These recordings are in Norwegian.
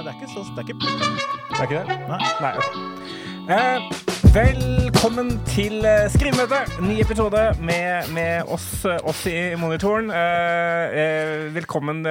det er ikke så Det er ikke Det er ikke det? Nei. Nei. ok. Eh, velkommen til eh, Skrivemøte. Ny episode med, med oss, eh, oss i monitoren. Velkommen.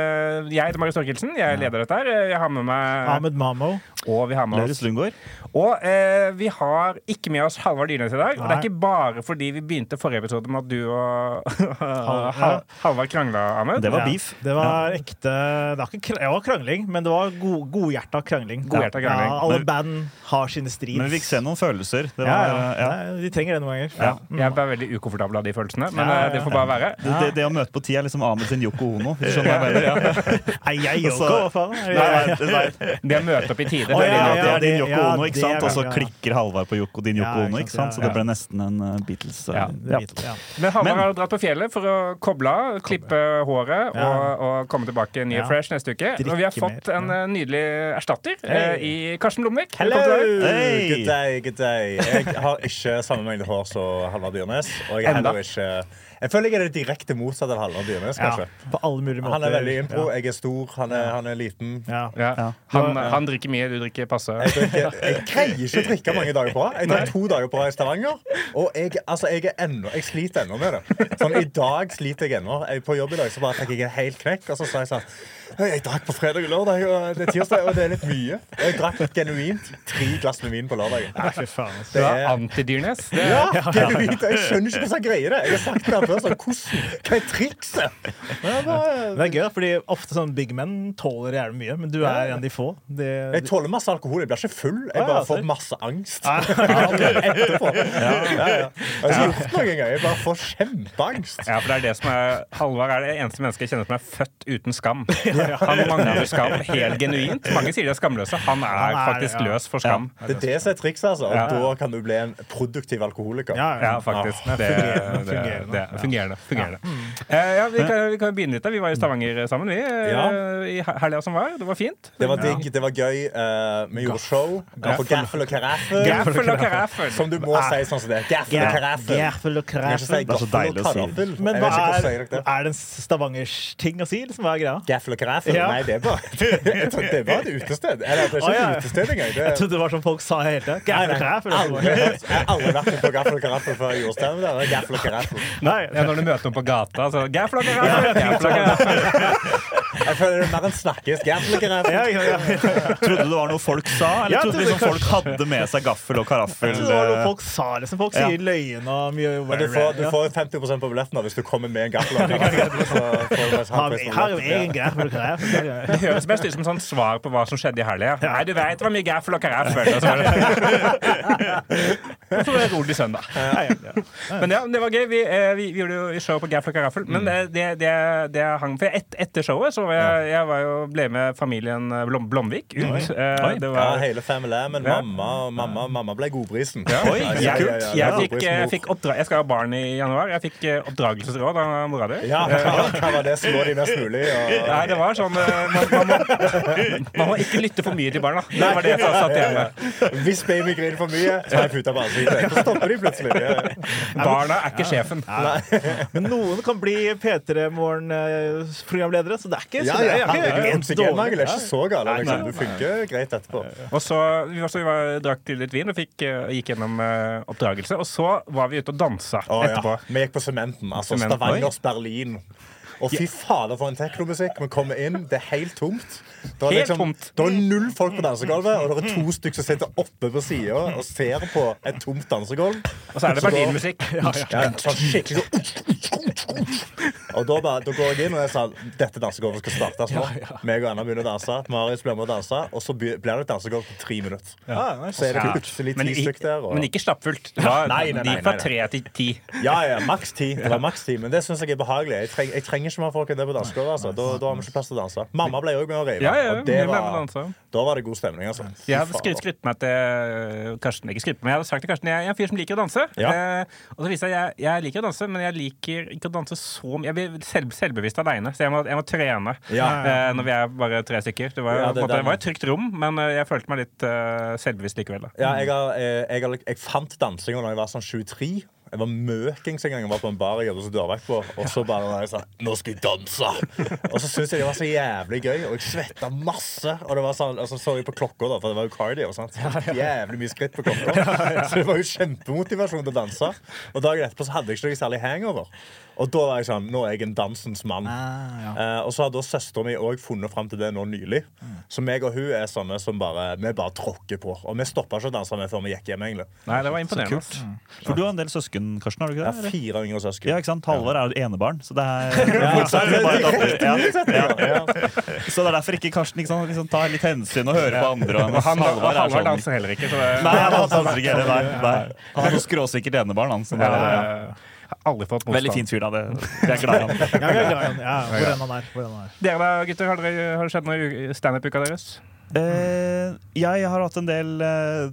Jeg heter Marius Torkelsen. Jeg leder dette her. Jeg har med meg Ahmed Mamo. Og vi har med oss Lundgaard. Og eh, vi har ikke med oss Halvard Dyrnes i dag. Og det er ikke bare fordi vi begynte forrige episode med at du og ja. Hal- krangla, Ahmed. Det var Ja, beef. Det var ekte Det var, ikke, det var krangling, men det var god, godhjerta krangling. Godhjerta krangling. Ja, alle band har sine strids. Men vi fikk se noen følelser. Det var, ja. ja. Nei, De trenger det noen ganger. Ja, jeg ble veldig ukomfortabel av de følelsene, men Ja, ja, eh, det får bare være. Det, det, det å møte på ti er liksom Ahmed sin Yoko Ono. Hvis du skjønner hva jeg mener? Ja. Nei, jeg Yoko, hva faen? Nei, nei, nei. Det å møte opp i tide. Det er ja, litt- Det er din Yoko Ono, ikke sant? Og så klikker Halvard på Yoko, din Ja, Yoko Ono, ikke sant? Så det ble nesten en uh, Beatles. Ja. Beatles, ja. Men Halvard har dratt på fjellet for å koble av, klippe håret og, og komme tilbake ny og Ja. fresh neste uke. Og vi har fått en eh, nydelig erstatter eh, i Karsten Blomvik. Hello! Good day, good day. Jeg har ikke samme mengde hår som Halvard Dyrnes. Og jeg er heller ikke Jeg føler jeg er det direkte motsatte av Halvard Dyrnes, Ja, på alle mulige måter. Han er veldig impro. Ja. Jeg er stor, han er, han er liten. Ja. Han, Ja. han drikker mye, du drikker passe. Jeg, jeg greier ikke å drikke mange dager på rad. Jeg drakk to dager på rad i Stavanger. Og jeg, altså, jeg, er ennå, jeg sliter ennå med det. Sånn, I dag sliter jeg ennå. På jobb i dag så bare fikk jeg en helt knekk. Og så sa jeg sånn Jeg drakk på fredag og lørdag, og det er tirsdag, og det er litt mye. Jeg drakk genuint tre glass med vin på lørdag. Nei, fy faen. Det er antidyrnes. Det, Ja, genuint. Jeg skjønner ikke hvordan jeg greier det. Jeg har sagt det her før. så hvordan, hva er trikset? Bare- Det er gøy, fordi ofte sånn big men tåler jævlig mye, men du er en av de få. Det, Jeg tåler masse alkohol. Jeg blir ikke full. Jeg Ah, bare får masse angst. Etterpå. Ja, ja. Jeg har ikke gjort noe engang. Jeg bare får kjempeangst. ja, for det er det som er Halvard er det eneste mennesket jeg kjenner som er født uten skam. Han mangler skam helt genuint. Mange sier de er skamløse. Han er Han er- faktisk ja. løs for skam. Det er det som er trikset, altså. Og Ja. da kan du bli en produktiv alkoholiker. ja, Ja, faktisk. Det, fungerende, det, fungerende. det, fungerende. fungerende. Eh, ja, vi, kan, vi kan begynne litt. da. Vi var i Stavanger sammen vi, eh, Ja. i he- helga som var. Det var fint. Det var digg, det var gøy. Eh, vi gjorde show på gaffel og karaffel. Gaffel og karaffel. Som du må si sånn som det. Gaffel og karaffel. Gaffel og karaffel. Det er så gaffel og deilig å si det. karaffel. Men hva er, det. er det en Stavangers ting å si? Liksom, hva er greia? Gaffel og karaffel? Ja. Nei, det var, Jeg trodde det var et utested. Eller det er ikke oh, ja. et utested engang. Det Jeg trodde det var som folk sa hele tida. Gaffel nei, og karaffel. jeg har aldri vært på gaffel og karaffel før jeg gjorde. Det er Gaffel og karaffel. Ja, når du møter noen på gata, så Gaffel Jeg føler det er mer enn snakkes. gambler. ja, ja, ja. Trodde du det var noe folk sa, eller Ja, trodde liksom folk hadde med seg gaffel og karaffel? Jeg trodde det var noe eh, folk sa. Liksom. Folk Ja. sier løgn og mye Men du får, du får 50 på billetten hvis du kommer med en gaffel og karaffel. Har jo egen gaffel og karaffel. Det høres best ut som sånn svar på hva som skjedde i helga. Nei, du veit det var mye gaffel og karaffel. Og så var det rolig søndag. Men ja, det var gøy. Vi, eh, vi, vi gjorde jo show på Gaffel og Karaffel. Men det, det, det, det hang For et, etter showet så var jeg, jeg var jo, ble med familien eh, Blom, Blomvik ut. Oi. Oi. Det Ja, hele family, men Ja. mamma, mamma, mamma ble godprisen. Oi, Ja, jeg, ja, ja, jeg, fikk, jeg, fikk oppdra jeg skal ha barn i januar. Jeg fikk eh, oppdragelsesråd av mora di. Ja, hva var det? Slå de mest mulig? Og... Nei, det var sånn eh, man, man, må, man må ikke lytte for mye til barna. Det var det jeg satt igjen med. Hvis baby griner for mye, så jeg puta på ansiktet. Så stopper de plutselig. Barna er ikke sjefen. Men noen kan bli P3 Morgen-programledere, så det er ikke Ja, så det ja, er ikke herregud, helt er ikke så gale. Liksom. Du funker greit etterpå. Og så vi, var, så vi var, drakk litt vin og fikk, eh, gikk gjennom uh, oppdragelse. Og så var vi ute og dansa oh, etterpå. ja. Vi gikk på Sementen. Altså. Stavangers Berlin. Og fy fader, for en teknomusikk. Vi kommer inn, det er helt tomt. Det er, liksom, tomt. det er null folk på dansegulvet, og det er to stykker som sitter oppe på sida og ser på et tomt dansegulv. Og så er det Så da- berlinmusikk. Ja, sånn skikkelig sånn Og da, bare, da går jeg inn og jeg sa dette dansegulvet skal startes nå. Meg og Anna begynner å danse. Marius blir med å danse, og så blir det et dansegulv på tre minutter. Ja, nice. Så er det plutselig Men, ti stykker der. Og... men ikke stappfullt. Det var Nei, nei, nei, de fra tre til ti. Ja, ja, maks ti. Det var maks ti, men det syns jeg er behagelig. Jeg, treng, jeg trenger ikke mer folk enn det på dansegulvet. Altså. Da, da har vi ikke plass til å danse. Mamma ble òg med å rive. Ja, ja, var, da var det god stemning, altså. Fy Jeg hadde skrytt, meg til Karsten. Ikke skrytt, men jeg hadde sagt til Karsten jeg er en fyr som liker å danse. Ja. Eh, og så viser jeg jeg, jeg liker å danse, men jeg liker ikke å danse så mye. Jeg blir selv, selvbevisst aleine, så jeg må, jeg må trene Ja. uh, når vi er bare tre stykker. Det var, Ja, det- måte, det var et trygt rom, men eh, jeg følte meg litt uh, selvbevisst likevel. Da. Ja, jeg, har, jeg, har, jeg fant dansinga da jeg var sånn 23. Jeg var møkings en gang. Jeg var på en bar jeg jobbet som dørvakt på. Og så bare når jeg sa Nå skal jeg danse! Og så syntes jeg det var så jævlig gøy, og jeg svetta masse. Og det var sånn, og så så jeg på klokka, da, for det var jo cardio. Sant? Så jævlig mye skritt på klokka. Så det var jo kjempemotivasjon til å danse. Og dagen etterpå så hadde jeg ikke noe særlig hangover. Og da var jeg sånn Nå er jeg en dansens mann. Ah, Eh, og så har da søstera mi òg funnet fram til det nå nylig. Så meg og hun er sånne som bare Vi bare tråkker på. Og vi stoppa ikke å danse med før vi gikk hjem, egentlig. Nei, det var imponerende. Mm. For du har en del søsken, Karsten? har du ikke det? det? eller? fire yngre søsken. Ja, ikke sant? Halvor er jo enebarn, så det er Ja, er Bare Ja, ja. Ja. Så det er derfor ikke Karsten ikke sant, liksom, tar litt hensyn og hører på andre. Og han, Halvor er sånn- danser heller ikke. Så det, Nei, han danser ikke heller. Nei, nei. Han er så skråsikkert enebarn, han. Så det ja, ja. ja. Har Aldri fått motstand. Veldig fin fyr, da. Det, vi er glad i han. Ja, vi er glad i han. Ja, hvor enn han er. Hvor enn han er. Dere da, gutter, har, dere, har det skjedd noe i standup-uka deres? Eh, jeg har hatt en del, uh,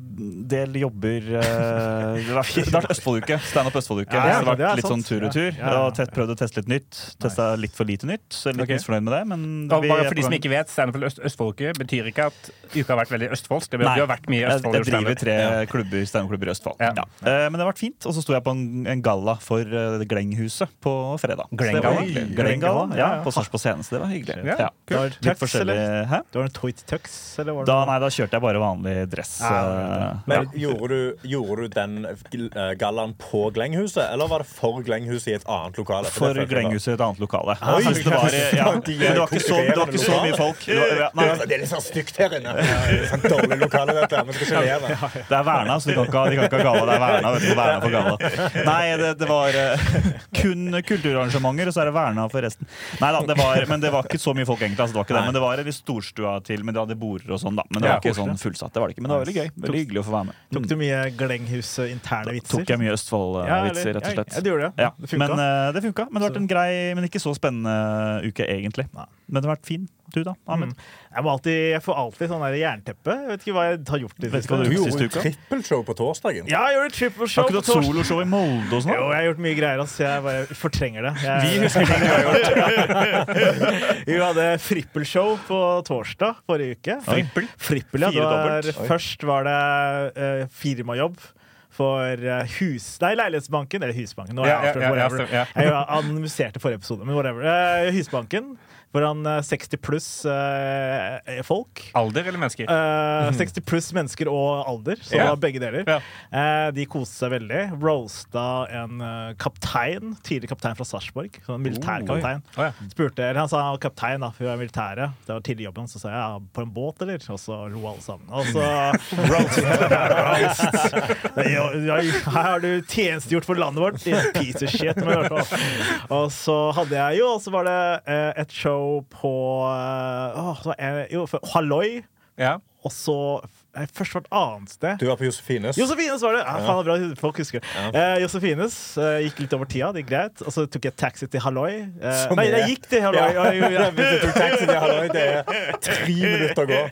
del jobber uh, Det har vært- har Østfolduke. Standup Østfolduke. Ja, det ja, har det er vært litt sånn tur og tur. Ja, ja, ja. Tett, prøvd å teste litt nytt. Testa litt for lite nytt. Så jeg er litt okay. misfornøyd med det. Men da, vi bare for de som ikke vet, Standup Øst Østfolduke betyr ikke at uka har vært veldig østfoldsk. Det betyr Nei. du har vært mye i Østfold. jeg driver tre klubber, standup-klubber i Østfold. Ja. Ja. Eh, men det har vært fint. Og så sto jeg på en, en galla for uh, Glenghuset på fredag. Glengalla? Glengalla, ja, på Sars på scenen. Så det var hyggelig. Ja, Ja. Litt forskjellig? Hæ? Du har en Toit tux, eller var det Da, nei, da kjørte jeg bare vanlig dress. Ja, eh, Men ja. gjorde, du, gjorde du den eh, gallaen på Glenghuset, eller var det for Glenghuset i et annet lokale? For var- Glenghuset i et annet lokale. Oi! Jeg det, var, ja, De det, var ikke så, det var ikke så mye folk. Det, var, ja, nei, Det er litt sånn stygt her inne. Sånn dårlig lokale, dette. Vi skal ikke leve. det er verna, så de kan ikke, de kan ikke ha galla. Det er verna, vet du, verna for galla. Nei, det, det var eh, kun kulturarrangementer, og så er det verna for resten. Nei da, det var, men det var ikke så mye folk, egentlig. Altså, det var ikke det, men det var litt storstua til, men de hadde border og sånn, da. Men det var Ja, ikke sånn fullsatt. Det var det ikke, men det var veldig gøy. Veldig hyggelig å få være med. Tok du mye Glenghus eh, interne vitser? Tok jeg mye Østfold-vitser, rett og slett. Ja, det gjorde det. Ja, Det funka. men uh, det funka. Men det har vært en grei, men ikke så spennende uke, egentlig. Nei. Men det har vært fin. Du, da? Ahmed? Mm. Jeg, må alltid, jeg får alltid sånn der jernteppe. Jeg vet ikke hva jeg har gjort. det Vet ikke hva siste. du Du gjorde gjorde siste uka? trippelshow på torsdagen. Ja, jeg gjorde triple Har ikke du på hatt soloshow i Molde og sånn? Jo, jeg har gjort mye greier. Altså. Jeg bare fortrenger det. Jeg, Vi husker hva vi har gjort. Vi hadde frippelshow på torsdag forrige uke. Frippel? Frippel, ja. Var, først var det uh, firmajobb for eh, hus... Nei, Leilighetsbanken. Eller Husbanken. Nå Ja, jeg ja, avslørt ja, ja, whatever. ja. Jeg annonserte forrige episode, men whatever. Eh, Husbanken. Foran eh, 60 pluss eh, folk. Alder eller mennesker? Eh, 60 pluss mennesker og alder, så Ja. det var begge deler. Ja. Eh, de koste seg veldig. Roasta en eh, kaptein, tidligere kaptein fra Sarpsborg. Sånn militærkaptein. Å, ja. Spurte, eller Han sa han var kaptein da, for vi var militære. Det var tidlig i jobben. Så sa jeg ja, på en båt, eller? Og så lo alle sammen. Og så roast. Ja, ja, Her har du tjenestegjort for landet vårt, piece of shit. må jeg høre på. Og så hadde jeg jo, og så var det eh, et show på uh, åh, så var jo, for Halloi. Ja. Og så eh, Først var et annet sted. Du var på Josefines. Josefines var det! Ja, faen, bra folk husker det. Eh, Josefines eh, gikk litt over tida, det gikk greit. Og så tok jeg taxi til Halloi. Eh, nei, er- jeg gikk til Halloi. Ja. Ja, jo, ja. Hvis du tok taxi til Halloi, det er tre minutter å gå.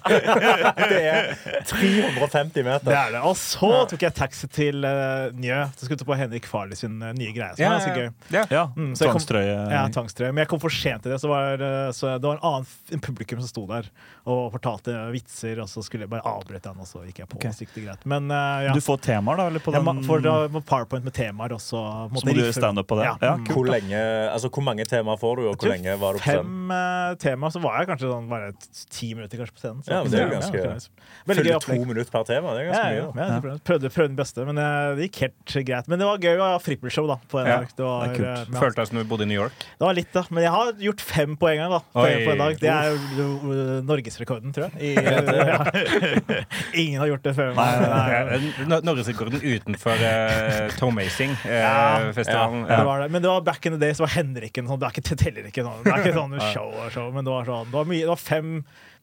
Det er 350 meter. Det er det. Og så tok jeg taxi til uh, Njø. Så skulle jeg på Henrik Farley sin uh, nye greie. Som Ja, var ganske ja, gøy. ja. Ja, Mm, så jeg kom- tvangstrøye. Ja, tvangstrøye. Men jeg kom for sent til det, så, var, så det var en annen publikum som sto der og fortalte vitser, og så skulle jeg bare avbryte han, og så gikk jeg på. Okay. og så gikk det greit. Men uh, ja. Du får temaer, da? Eller på jeg den, må, for uh, PowerPoint med temaer, Også, så må du gjøre standup på det? Ja. Ja, Mm. kult. Hvor, lenge, altså, hvor mange temaer får du, og hvor lenge var du på scenen? Fem uh, temaer, så var jeg kanskje sånn bare ti minutter kanskje på scenen. Så Ja, men det er jo ganske- ja, Følger to minutter per tema. Det er ganske ja, mye. ja, jeg prøvde, prøvde, den beste, men eh, det gikk helt greit. Men det var gøy å ha frippelshow da, på en Ja, dag. Det var, det er kult. eh, Følte deg som du bodde i New York. det var litt, da. Men jeg har gjort fem på en gang. da På, Oi. på en dag Det er norgesrekorden, tror jeg. I, ja. Ingen har gjort det før. Nei, nei, nei. Eh, Nor- Norgesrekorden utenfor uh, Tomacing-festivalen. Det ja, ja. Men det var back in the days, det var Henriken. Sånn. Det, er ikke, det teller ikke sånn. Det er ikke sånn show og show, men det var sånn Det var, mye, det var fem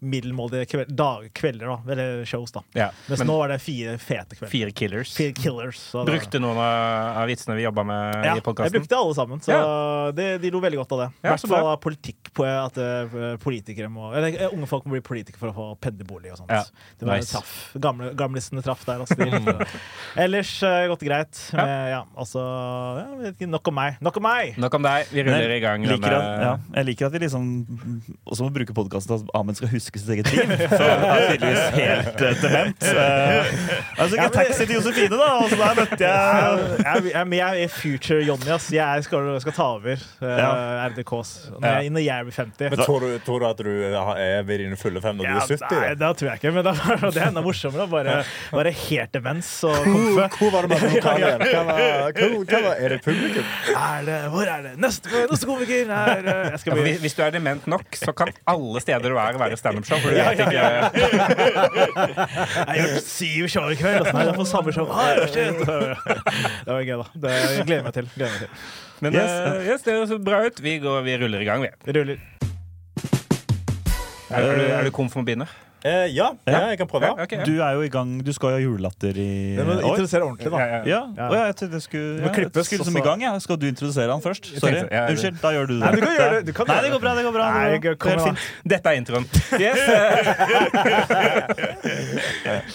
middelmådige kveld, dag, kvelder, da. Eller shows, da. Ja, Mens men nå var det fire fete kvelder. fire killers. Fire killers. så det Brukte noen av av vitsene vi jobba med ja, i jeg brukte alle sammen, så det, de lo veldig godt av det. I Ja, hvert så bra. fall politikk på at eh, politikere må Eller eh, unge folk må bli politikere for å få pendlerbolig og sånt. Ja, Det var nice. traff. Gamle, gamlistene traff der. Altså, de, ellers uh, gått greit. Ja. Med, ja, altså ja, Nok om meg. Nok om meg! Nok om deg. Vi ruller i gang. liker at, ja, jeg liker at vi liksom også må bruke podkasten at Ahmed skal huske sitt eget liv. Så er tydeligvis helt uh, dement. Uh, altså, Ja, ikke taxi til Josefine, da! Og så der møtte jeg Jeg, jeg, jeg er future Johnny. ass. Jeg skal, skal ta over uh, RDKs når, jeg, når jeg blir 50. Men tror du, tror du at du er ved dine fulle fem når Ja, du er 70? nei, da? det tror jeg ikke, men det er, det er enda morsommere. Bare, bare helt demens og komfe. hvor var det med lokalen? Hva var, hva var, er det publikum? Er det, hvor er det? Neste, neste komiker er uh, Jeg skal Ja, bli hvis- Hvis du er dement nok, så kan alle steder du er, være standup-show. Ja, ja, ikke Jeg har gjort syv show i kveld. og så er jeg på samme show. Ah, shit. Det var gøy, da. Det gleder jeg meg til. Gleder meg til. Men Yes. Uh, yes, det ser bra ut. Vi, går, vi ruller i gang, vi. Vi ruller. Er, er, du, er du kom for å begynne? Eh, ja, ja, jeg kan prøve. Ja, okay, ja. Du er jo i gang, du skal jo ha julelatter i Det må introdusere ordentlig, da. Ja, ja. Ja, Ja. Å, ja, jeg trodde jeg skulle, Det ja, klippes, skulle liksom i gang. Ja. Skal du introdusere han først? Sorry. tenkte- ja, Unnskyld, da gjør du det. Nei, du kan gjøre det. Du kan Nei, det går bra. det går bra Nei, det går fint. Dette er introen. Yes.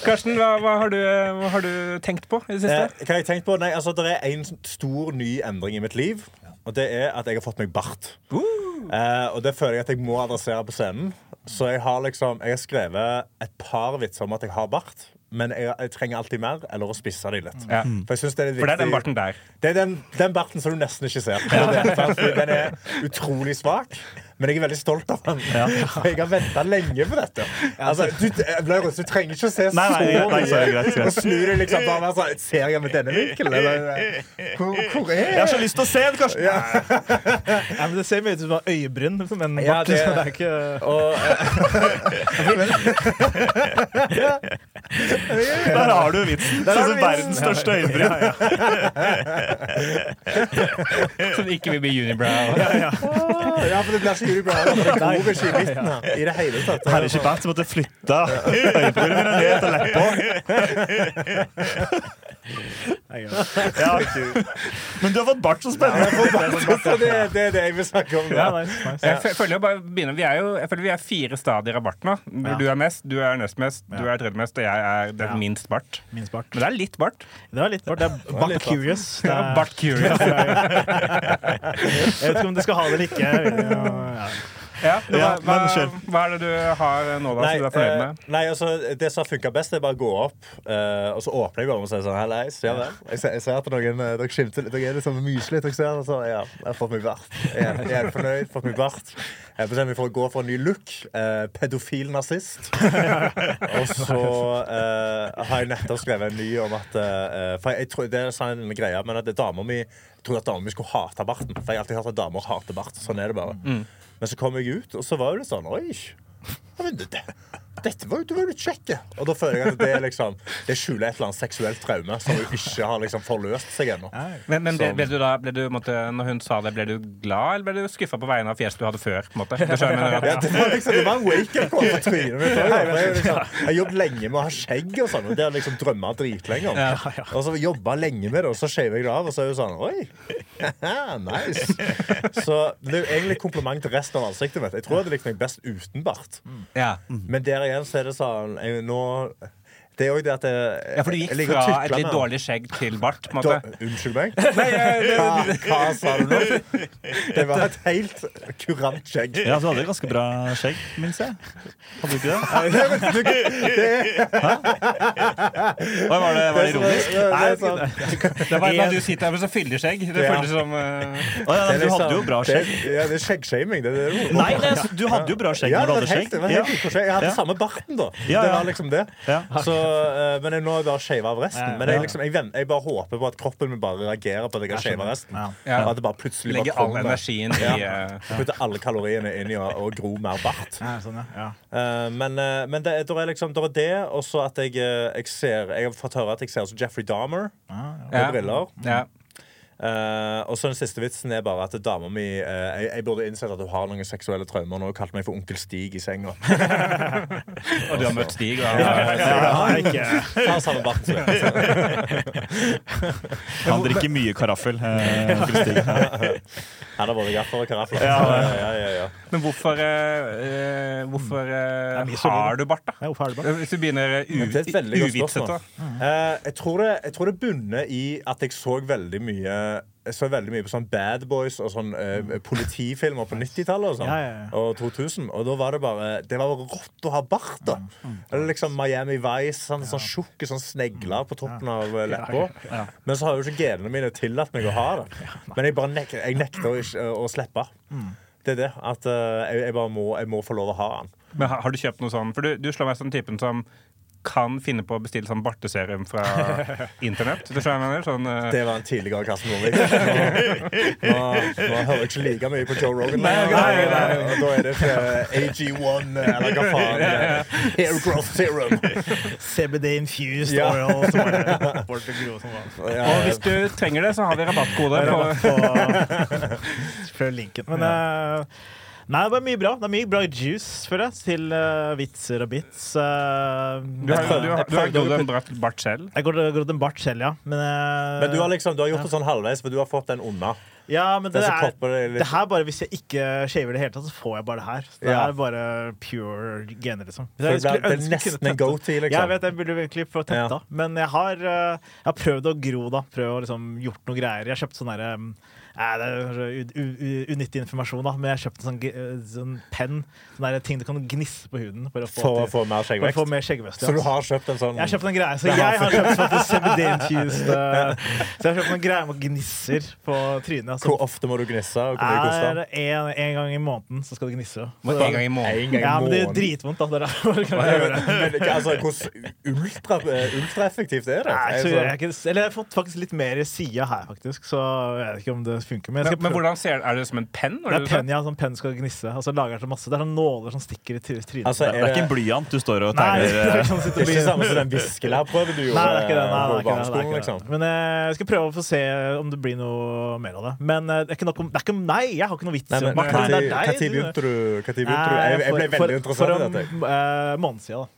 Karsten, hva, hva, har du, hva har du tenkt på i det Eh, siste? hva har jeg tenkt på? Nei, altså, det er en stor ny endring i mitt liv. Og det er at jeg har fått meg bart. Eh, og det føler jeg at jeg må adressere på scenen. Så jeg har liksom Jeg har skrevet et par vitser om at jeg har bart. Men jeg, jeg trenger alltid mer, eller å spisse dem litt. Ja. For jeg det er litt For det er den barten der. Det er den, den barten som du nesten ikke ser. Er? Fordi den er utrolig svak. Men jeg er veldig stolt av den. For jeg har venta lenge på dette. Altså, du, Blaurus, du trenger ikke å se så Nei, nei, nei, greit, greit. Og snu deg liksom bare og sånn Ser jeg med denne vinkelen? Hvor, hvor er Jeg har så lyst til å se den, Karsten! Ja, men det ser mye ut som du har øyebryn. men en Ja, det- det er ikke Og, eh, Der har du vitsen. Sånn som verdens største øyebryn. Som ikke vil bli unibrow. ja, for det blir ikke Det går ikke i midten her. I det hele tatt. Herre ikke bart, som måtte flytte øyenbrynene ned til leppa. Ja, Men du har fått bart, så spennende! Så det, det er det jeg vil snakke om. Ja, nice, nice. Jeg føler bare begynner, vi er jo, jeg føler vi er fire stadier av bart nå. Du er mest, du er nest mest, du er tredje mest, og jeg er den Ja. minst bart. Minst bart. Men det er litt bart. Det var litt bart. Det er bart curious. Det er, bart curious. jeg vet ikke om du skal ha det eller ikke. Ja. Ja, Ja, hva, hva, hva er det du har nå, da, som du er fornøyd med? med? nei, altså, det som har funka best, er bare å gå opp, uh, og så åpner jeg bare og sier sånn Hallais, ja vel. Jeg ser, jeg ser at noen uh, dere skimter litt. Dere er litt sånn myselig. Jeg ser, så, ja, jeg har fått meg bart. Jeg, er- jeg er fornøyd. Fått meg bart. Jeg bestemmer meg for å gå for en ny look. Eh, pedofil nazist. og så eh, har jeg nettopp skrevet en ny om at eh, For jeg, jeg tror det er sånn en greie, men at dama mi trodde at damer skulle hate barten. For jeg har alltid hørt at damer hater bart. Sånn er det bare. Men så kom jeg ut, og så var det sånn Oi! Det, dette var jo, du var jo litt kjekk. Og da føler jeg at det er liksom Det skjuler et eller annet seksuelt traume som jo ikke har liksom forløst seg ennå. Men, men ble, ble du da, ble du, måtte, når hun sa det, ble du glad, eller ble du skuffa på vegne av fjeset du hadde før? På en måte? Du skjønner, Ja, det var liksom Det var en wake-up call for trynet mitt. Jeg, liksom, jeg har jobbet lenge med å ha skjegg og sånn, og det har liksom drømma dritlenge om. Og så jobba lenge med det, og så shaver jeg det av, og så er hun sånn Oi! nice. Så det er jo egentlig kompliment til resten av ansiktet mitt. Jeg tror jeg hadde likt meg best uten bart. Men der igjen så er det sånn jeg, nå, Det er òg det at jeg, ja, for du gikk fra et litt dårlig skjegg til bart? på en Da, unnskyld meg? Nei, Hva, hva sa du nå? Det var et helt kurant skjegg. Ja, du hadde et ganske bra skjegg, minnes jeg. Hadde du ikke det? Hva var det, var det ironisk? Det er sånn, Det var da du sitter her med så fyldig skjegg. Det Ja. føltes som uh... oh, ja, du hadde jo liksom- bra skjegg. Det, ja, det er skjeggshaming. Det det er Nei, det, du hadde jo bra skjegg Ja, når du hadde helt, skjegg. det helt. Jeg hadde Ja. samme barten, da. Ja, Det var liksom det. Ja. Så, eh, men jeg nå har jeg bare shava av resten. Men jeg, liksom, jeg, vent, jeg bare håper på at kroppen min bare reagerer på at jeg har shava resten. Ja. Ja. Og at det bare plutselig bare Legge all energien i Ja. eh, alle kaloriene inn i å, å gro mer bart. Ja, sånn. Eh, men uh, men det, det, er liksom, det, er det, og så at jeg, jeg ser Jeg har fått høre at jeg ser ut som Jeffrey Dahmer Ja, ja. med Ja. briller. ja. Eh, og så den siste vitsen er bare at dama mi uh, jeg, jeg burde innsett at hun har noen seksuelle traumer nå hun kalte meg for onkel Stig i senga. Og du har møtt Stig. Ja, ja, samme barten som. Han drikker mye karaffel. uh, onkel Stig. Han har både gaffel og karaffel. Ja, ja, ja, ja. Men hvorfor, eh, eh, hvorfor eh, er har du bart, da? Ja, hvorfor har du bart? Hvis du begynner er godt uvitsete. Mm. Eh, jeg, tror det, jeg tror det bunner i at jeg så veldig mye Jeg så veldig mye på sånn Bad Boys og sånn eh, politifilmer på 90-tallet og sånn. Ja, ja, ja. Og 2000. Og da var det bare Det var rått å ha bart, da. Eller liksom Miami Vice. Sånn, sånn tjukke sånn snegler på toppen av eh, leppa. Men så har jo ikke genene mine tillatt meg å ha det. Men jeg bare nek jeg nekter å, ikke, å slippe. Det er det. At uh, jeg, jeg bare må, jeg må få lov å ha den. Men har, har du kjøpt noe sånn? For du, du slår meg som typen som kan finne på å bestille sånn barteserum fra internett. Det jeg mener. Sånn, uh... Det var en tidligere Karsten Nordvik. Nå, nå, nå hører jeg ikke like mye på Joe Rogan. Nei, nei, nei. Og Da er det fra AG1 eller hva faen. Hair growth serum. CBD infused Ja. oil. Som og gro som var. Ja, og hvis du trenger det, så har vi rabattkode. Rabattkode. på Før linken. Men eh, Nei, det var mye bra. Det er mye bra juice, føler jeg, til uh, vitser og bits. Uh, du har, du har, du har Jeg grodd en bart, selv. Jeg går grodd en bart selv, ja. Men, uh, Men du har liksom, du har gjort det sånn halvveis, for du har fått den unna. ja, men det, det, er, det det her bare Hvis jeg ikke shaver det hele tatt, så får jeg bare det her. Det Ja. er bare pure gener, liksom. Det, ble, er nesten en tette- go-to, Ja, jeg liksom. vet, jeg burde virkelig få tetta. Men jeg har, jeg har prøvd å gro, da. Prøvd å liksom gjort noe greier. Jeg har kjøpt sånn derre Nei, det er unyttig informasjon, da, men jeg har kjøpt en sånn, eh, sånn penn. Sånn der ting du kan gnisse på huden for å få, For til- for mer for å få skjeggvekst. mer skjeggvekst. Så du har kjøpt en sånn Jeg har kjøpt en greie, så jeg har kjøpt sånn CBD-infused uh, Så jeg har kjøpt en greie med gnisser på trynet. Hvor ofte må du gnisse? Og hvor mye koster er en, en gang i måneden så skal du gnisse. En gang i måneden. I Ja, men det er dritvondt, da. Det er derfor jeg gjøre. Men altså, Hvordan ultra, ultraeffektivt er det? Nei, Jeg så så- jeg Eller jeg har fått faktisk litt mer sida her, faktisk. Så jeg vet ikke om det funker. Men jeg skal Men, men hvordan ser Er det som en penn? Det det er penn, ja. Sånn penn skal gnisse. Og så lager så masse. Det er sånn nåler som stikker i try- trynet. Altså, Det er ikke en blyant du står og Nei, det tegner. er eh, sånn sitter Det er ikke samme som den viskelærprøven du gjorde Nei, det er ikke det. Nei, på det er ikke det, det, er barneskolen. ikke liksom. Men eh, jeg skal prøve å få se om det blir noe mer av det. Men eh, det er ikke noe det er ikke, Nei, jeg har ikke noe vits Nei, men Martin. nei, Det er begynte du? Nei, Jeg, jeg ble for- veldig for- interessert i For dette. en uh, måned siden, da.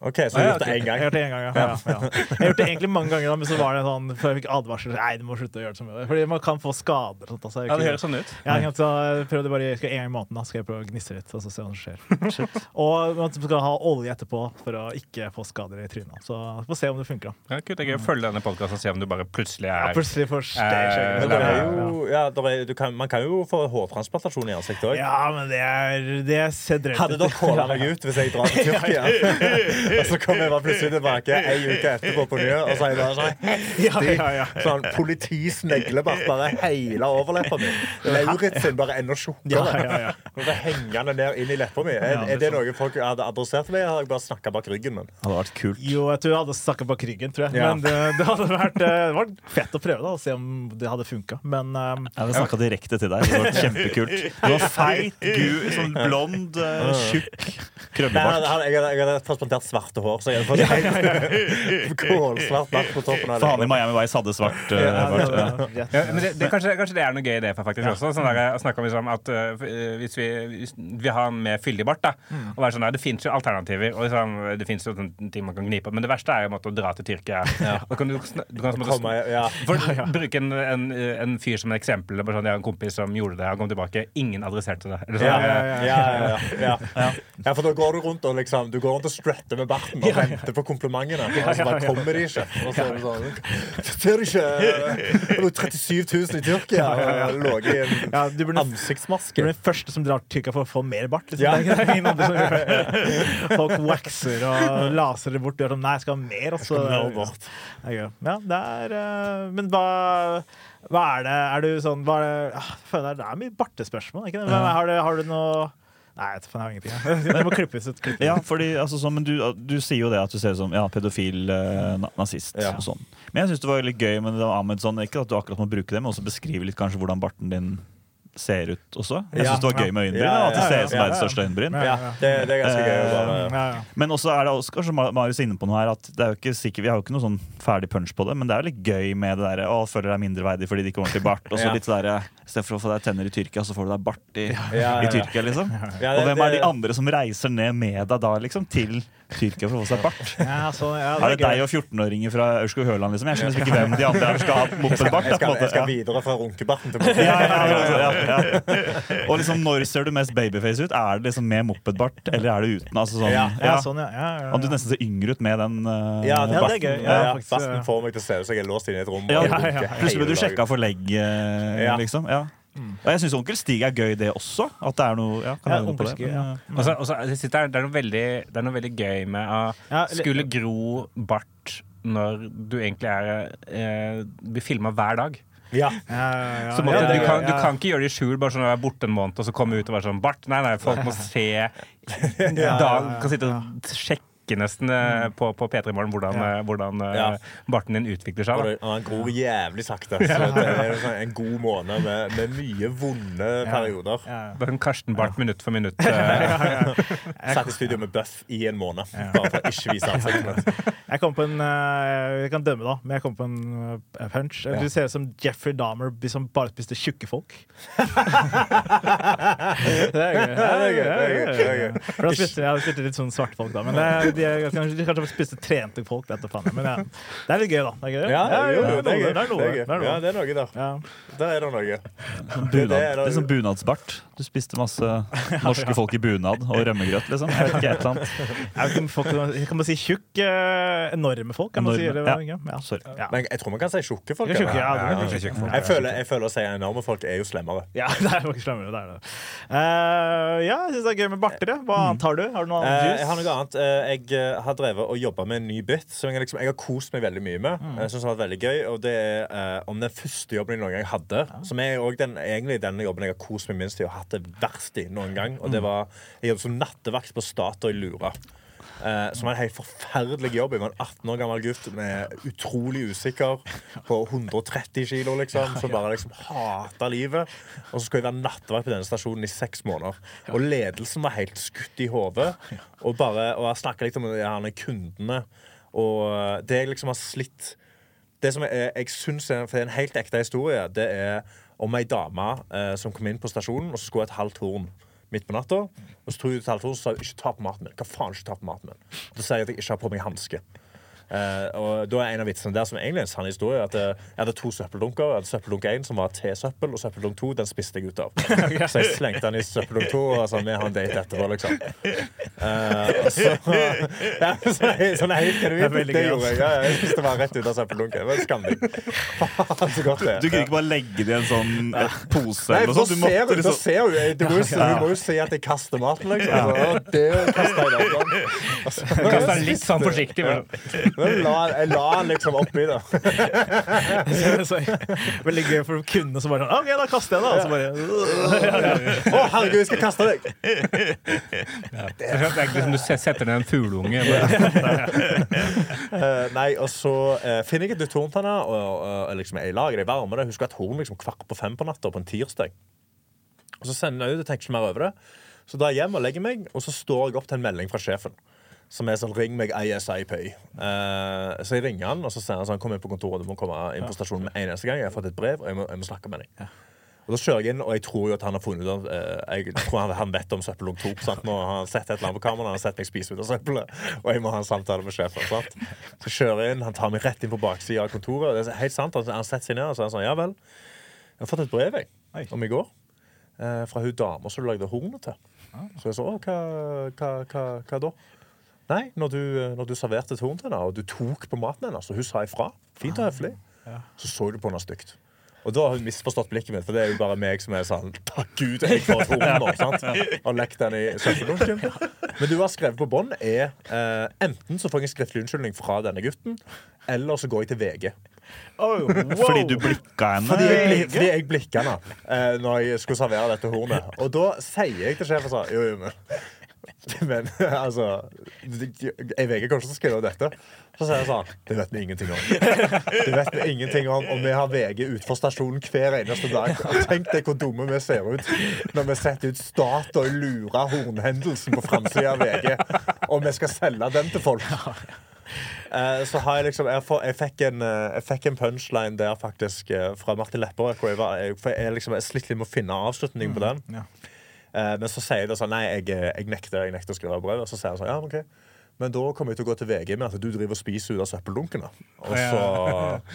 Ok, Så du har gjort det én Jeg gang? har gjort det en gang, ja. Ja, ja. Jeg har gjort det egentlig mange ganger, men så var det sånn før jeg fikk advarsel. Nei, du må slutte å gjøre det så mye. Fordi man kan få skader. Sånt, altså. Ja, det høres sånn ut. Ja, ikke så jeg prøvde bare jeg skal en gang i måneden da, skal jeg prøve å gnisse litt og så se hva som skjer. og man skal ha olje etterpå for å ikke få skader i trynet. Så vi får se om det funker. da. Ja, kult, å følge denne podkasten og se om du bare plutselig er Ja, plutselig får Eh, Men det er jo, ja, er, du kan, man kan jo få hårtransplantasjon i ansiktet òg. Ja, men det er Det ser drøyt Hadde dere kåla meg ut hvis jeg drar til Tyrkia? Og så kommer jeg bare plutselig tilbake ei uke etterpå på ny, og så er jeg bare sånn Ja, ja, ja. Sånn politisneglebart bare hele overleppa mi. Lauritzen bare enda tjukkere. ja, ja. Hengende ned inn i leppa mi. Er, det er det noe folk hadde adressert meg? Har jeg bare snakka bak ryggen min? Det hadde vært kult. Jo, jeg tror jeg hadde snakka bak ryggen, tror jeg. Ja. Men det, det hadde vært eh, det var fett å prøve da, og se om det hadde funka. Men um, Jeg hadde snakka direkte til deg. Det hadde vært kjempekult. Du var feit, gul, sånn blond, eh, tjukk, krøllebart. hadde, jeg, hadde, jeg hadde transplantert svarte hår, så jeg hadde fått helt kålsvart bart på toppen av det. Faen i. Miami Vice hadde svart. Uh, ja, bart, ja. Ja, men det, det, kanskje, kanskje det er noe gøy i det faktisk også. Sånn der, å snakke om liksom at uh, hvis vi, vi har en mer fyldig bart, da, og være sånn der, det fins jo alternativer, og liksom, det fins jo ting man kan gni på, men det verste er jo måtte, å dra til Tyrkia. Da kan du, du kan måtte. For, Bruke en, en, en fyr som et eksempel. Bare sånn, jeg har en kompis som gjorde det, han kom tilbake. Ingen adresserte det. Eller sånn, Ja, eh, ja, ja, ja, ja. ja, for da går du rundt og liksom Du går rundt og strutter med barten og venter på komplimentene. Og så bare kommer de ikke. Og så er det sånn Ser du ikke Det var 37 000 i Tyrkia og lå i en Ja, du burde Du ansiktsmaske. er den første som drar til Tyrkia for å få mer bart. Liksom. Ja. Folk waxer og laser det bort. Gjør sånn, Nei, jeg skal ha mer. Og så, skal ha mer bart. Det er gøy. Ja, det er eh, Men hva, hva er det Er du sånn hva er det, ah, jeg føler det er mye bartespørsmål, ikke det? Har, du, har du noe Nei, jeg vet faen, jeg ingenting. Det må klippes ut. Klippes. Ja, fordi, altså, men du, du sier jo det at du ser ut som ja, pedofil eh, nazist. Ja. Og sånn. Men jeg syns det var litt gøy med det Ahmed sånn, ikke at du akkurat må bruke det, men også beskrive litt kanskje hvordan barten din ser ut også. Jeg Ja. det var gøy med øyenbryn. Ja, ja, At det ser ut som verdens største øyenbryn. Ja, det, det er ganske gøy. bare Ja, ja. Men også er det også, kanskje Marius inne på noe her, at det er jo ikke sikkert, vi har jo ikke noe sånn ferdig punch på det, men det er jo litt gøy med det derre å, føler deg mindreverdig fordi det ikke er ordentlig bart. Og så Ja. litt der I stedet for å få deg tenner i Tyrkia, så får du deg bart i, Ja, ja, i. Tyrkia, liksom. Ja, Og hvem er de andre som reiser ned med deg da, liksom, til Tyrkia for å få seg bart? Ja, så, ja, Er det deg og 14-åringer fra Aurskog-Høland, liksom? Jeg skjønner ikke hvem de andre er som skal ha mopedbart. Jeg jeg, jeg skal videre fra runkebarten til Ja, ja, ja, ja, ja. Og liksom, når ser du mest babyface ut? Er det liksom med mopedbart, eller er det uten? Altså, sånn, Ja, Ja, sånn, ja. ja, ja, Og du nesten ser yngre ut med den uh, Ja, det er barten. gøy. Ja, Ja, ja, faktisk, får meg til å se ut som jeg er låst inne i et rom. Ja, ja, ja. Plutselig ble du sjekka for legg, liksom. Ja. Ja. Og jeg syns Onkel Stig er gøy, det også. At det er noe ja, Ja, Onkel det. Stig, ja. jeg er, det, er noe veldig, det er noe veldig gøy med å Ja, skulle gro bart når du egentlig er eh, blir filma hver dag. Ja. Ja, ja, ja. Så måtte, Ja, er du, kan, du kan ikke gjøre det i skjul bare sånn at du er borte en måned og så komme ut og være sånn Bart! Nei, nei, folk må se da, Kan sitte og sjekke nesten eh, på, på P3 Morgen hvordan, Ja. eh, hvordan eh, Ja. barten din utvikler seg. Og Da. han gror jævlig sakte. Så det er sånn en god måned med, med mye vonde perioder. Er en Karsten Barth minutt for minutt. Satt i studio med Buff i en måned. Bare for å ikke vise ansiktet. Jeg kom på en Jeg kan dømme, da, men jeg kom på en punch. Du ser ut som Jeffrey Dahmer som bare spiste tjukke folk. det er gøy. Det er gøy, det er gøy, det er gøy. For da spiste, jeg spilte litt sånn svarte folk, da. Men det, de, er, kanskje, de kanskje spiste trente folk. Vet du faen. Men ja, det er litt gøy, da. Det er gøy. Ja, jo, jo, det er gøy. Det er noe. Det er. Det er Ja, noe. det er noe der. Ja. Der er det noe. Bunad, det er liksom bunadsbart. Du spiste masse norske folk i bunad og rømmegrøt, liksom. Jeg vet ikke, et eller annet. Jeg kan man si tjukk? eh, enorme folk, kan man si. Eller, ja. ja. Ja. Sorry. Ja. Men jeg tror man kan si tjukke folk. Tjukke, ja, ja, tjukke folk. Jeg føler, jeg føler å si enorme folk er jo slemmere. Ja, det er jo ikke slemmere. Det er det. Uh, ja, jeg syns det er gøy med barter. Hva annet har du? Har du noe annet jeg har noe annet. Uh, jeg eh, har drevet og jobba med en ny bit som jeg, liksom, jeg har kost meg veldig mye med. Jeg synes det har vært veldig gøy Og det er eh, om den første jobben jeg noen gang hadde. Som er også den, egentlig den jobben jeg har kost meg minst i og hatt det verst i noen gang. Og det var Jeg jobbet som nattevakt på Statoil Lura. Eh, som var en helt forferdelig jobb. Jeg var en 18 år gammel gutt med utrolig usikker på 130 kilo, liksom. Som bare liksom hata livet. Og så skulle jeg være nattevakt på denne stasjonen i seks måneder. Og ledelsen var helt skutt i hodet. Og, bare- og jeg snakka litt om gjerne kundene. Og eh, det jeg liksom har slitt Det som jeg, jeg synes er, for det er en helt ekte historie, det er om ei dame eh, som kom inn på stasjonen, og så skulle hun et halvt horn midt på natta. Og så tok jeg telefonen og sa ikke ta på maten min. Hva faen ikke ta på maten min? Da sier jeg at jeg ikke har på meg hanske. Eh, og da er en av vitsene der som egentlig er en sann historie, at eh, jeg hadde to søppeldunker. Jeg hadde søppeldunk 1 som var tesøppel, og søppeldunk 2 den spiste jeg ut av. Så jeg slengte den i søppeldunk 2 og sa vi har en date etterpå, liksom. Eh, og så, ja, så, sånn helt Det er genuint. Det gjorde jeg. Ja, jeg spiste bare rett ut av søppeldunken. Det var skamlig Faen, så godt det er. Du kunne ikke bare legge det i en sånn pose Nei, eller for noe da sånt. Du ser, måtte du, liksom ser hun, du må, jo du må jo se at jeg kaster maten, liksom. Altså, «Å, det kaster jeg da. Sånn. Altså, Kaster den litt sånn forsiktig. men la, jeg la han liksom oppi da. Så- Veldig gøy for kundene som bare sånn OK, da kaster jeg det. Og så bare Å, herregud, jeg skal kaste deg! Det er egentlig som du setter ned en fugleunge. Eh, nei, og så eh, finner jeg et nytt horn til henne, og, liksom, jeg lager det i varme. Jeg husker at horn liksom kvart på fem på natta på en tirsdag. Og så sender jeg ut og tenker ikke mer over det. Så drar jeg hjem og legger meg, og så står jeg opp til en melding fra sjefen. Som er sånn 'ring meg ASIP'. Uh, så jeg ringer han, og så sier han sånn 'kom inn på kontoret, du må komme inn på stasjonen med en eneste gang'. Jeg har fått et brev, og jeg må, jeg må snakke med deg. Og da kjører jeg inn, og jeg tror jo at han har funnet ut av eh, Jeg tror han, han vet om søppeldunk 2. Sant? Nå har han sett et eller annet på kameraet, han har sett meg spise ut av søppelet, og jeg må ha en samtale med sjefen. Sant? Så kjører jeg inn, han tar meg rett inn på baksida av kontoret. Og det er helt sant, han, han setter seg ned og så er han sånn Ja vel, jeg har fått et brev jeg, om i går eh, fra hun dama som du lagde hornet til. Så jeg sa å, hva, hva, hva, hva da? Nei, når du, når du serverte til henne, og du tok på maten hennes, og hun sa ifra, fint og høflig, så så du på henne stygt. Og da har hun misforstått blikket mitt, for det er jo bare meg som er sånn Takk Gud, jeg får et horn nå, sant? Og lekt den i søppeldunken. Men du har skrevet på bånd er eh, enten så får jeg en skriftlig unnskyldning fra denne gutten, eller så går jeg til VG. oh, wow. Fordi du blikka henne. Fordi jeg, blik, fordi jeg blikka henne eh, når jeg skulle servere dette hornet. Og da sier jeg til sjefen sånn Jo, jo, men Men altså Jeg kommer ikke til som skrive dette. Så sier jeg sånn Det vet vi ingenting om. Det vet vi ingenting om Og vi har VG utenfor stasjonen hver eneste dag. Tenk deg hvor dumme vi ser ut når vi setter ut Statoil lurer hornhendelsen på framsida av VG, og vi skal selge den til folk. Eh, så har jeg liksom Jeg, får, jeg, fikk, en, eh, jeg fikk en punchline der faktisk eh, fra Martin Lepperød. for jeg, liksom, jeg slitt litt med å finne avslutningen på den. Ja. Eh, men så sier jeg sånn Nei, jeg, jeg, nekter, jeg nekter å skrive brev. Og så sier han sånn Ja, ok men da kommer jeg til å gå til VG med at du driver og spiser ut av søppeldunkene. Og så,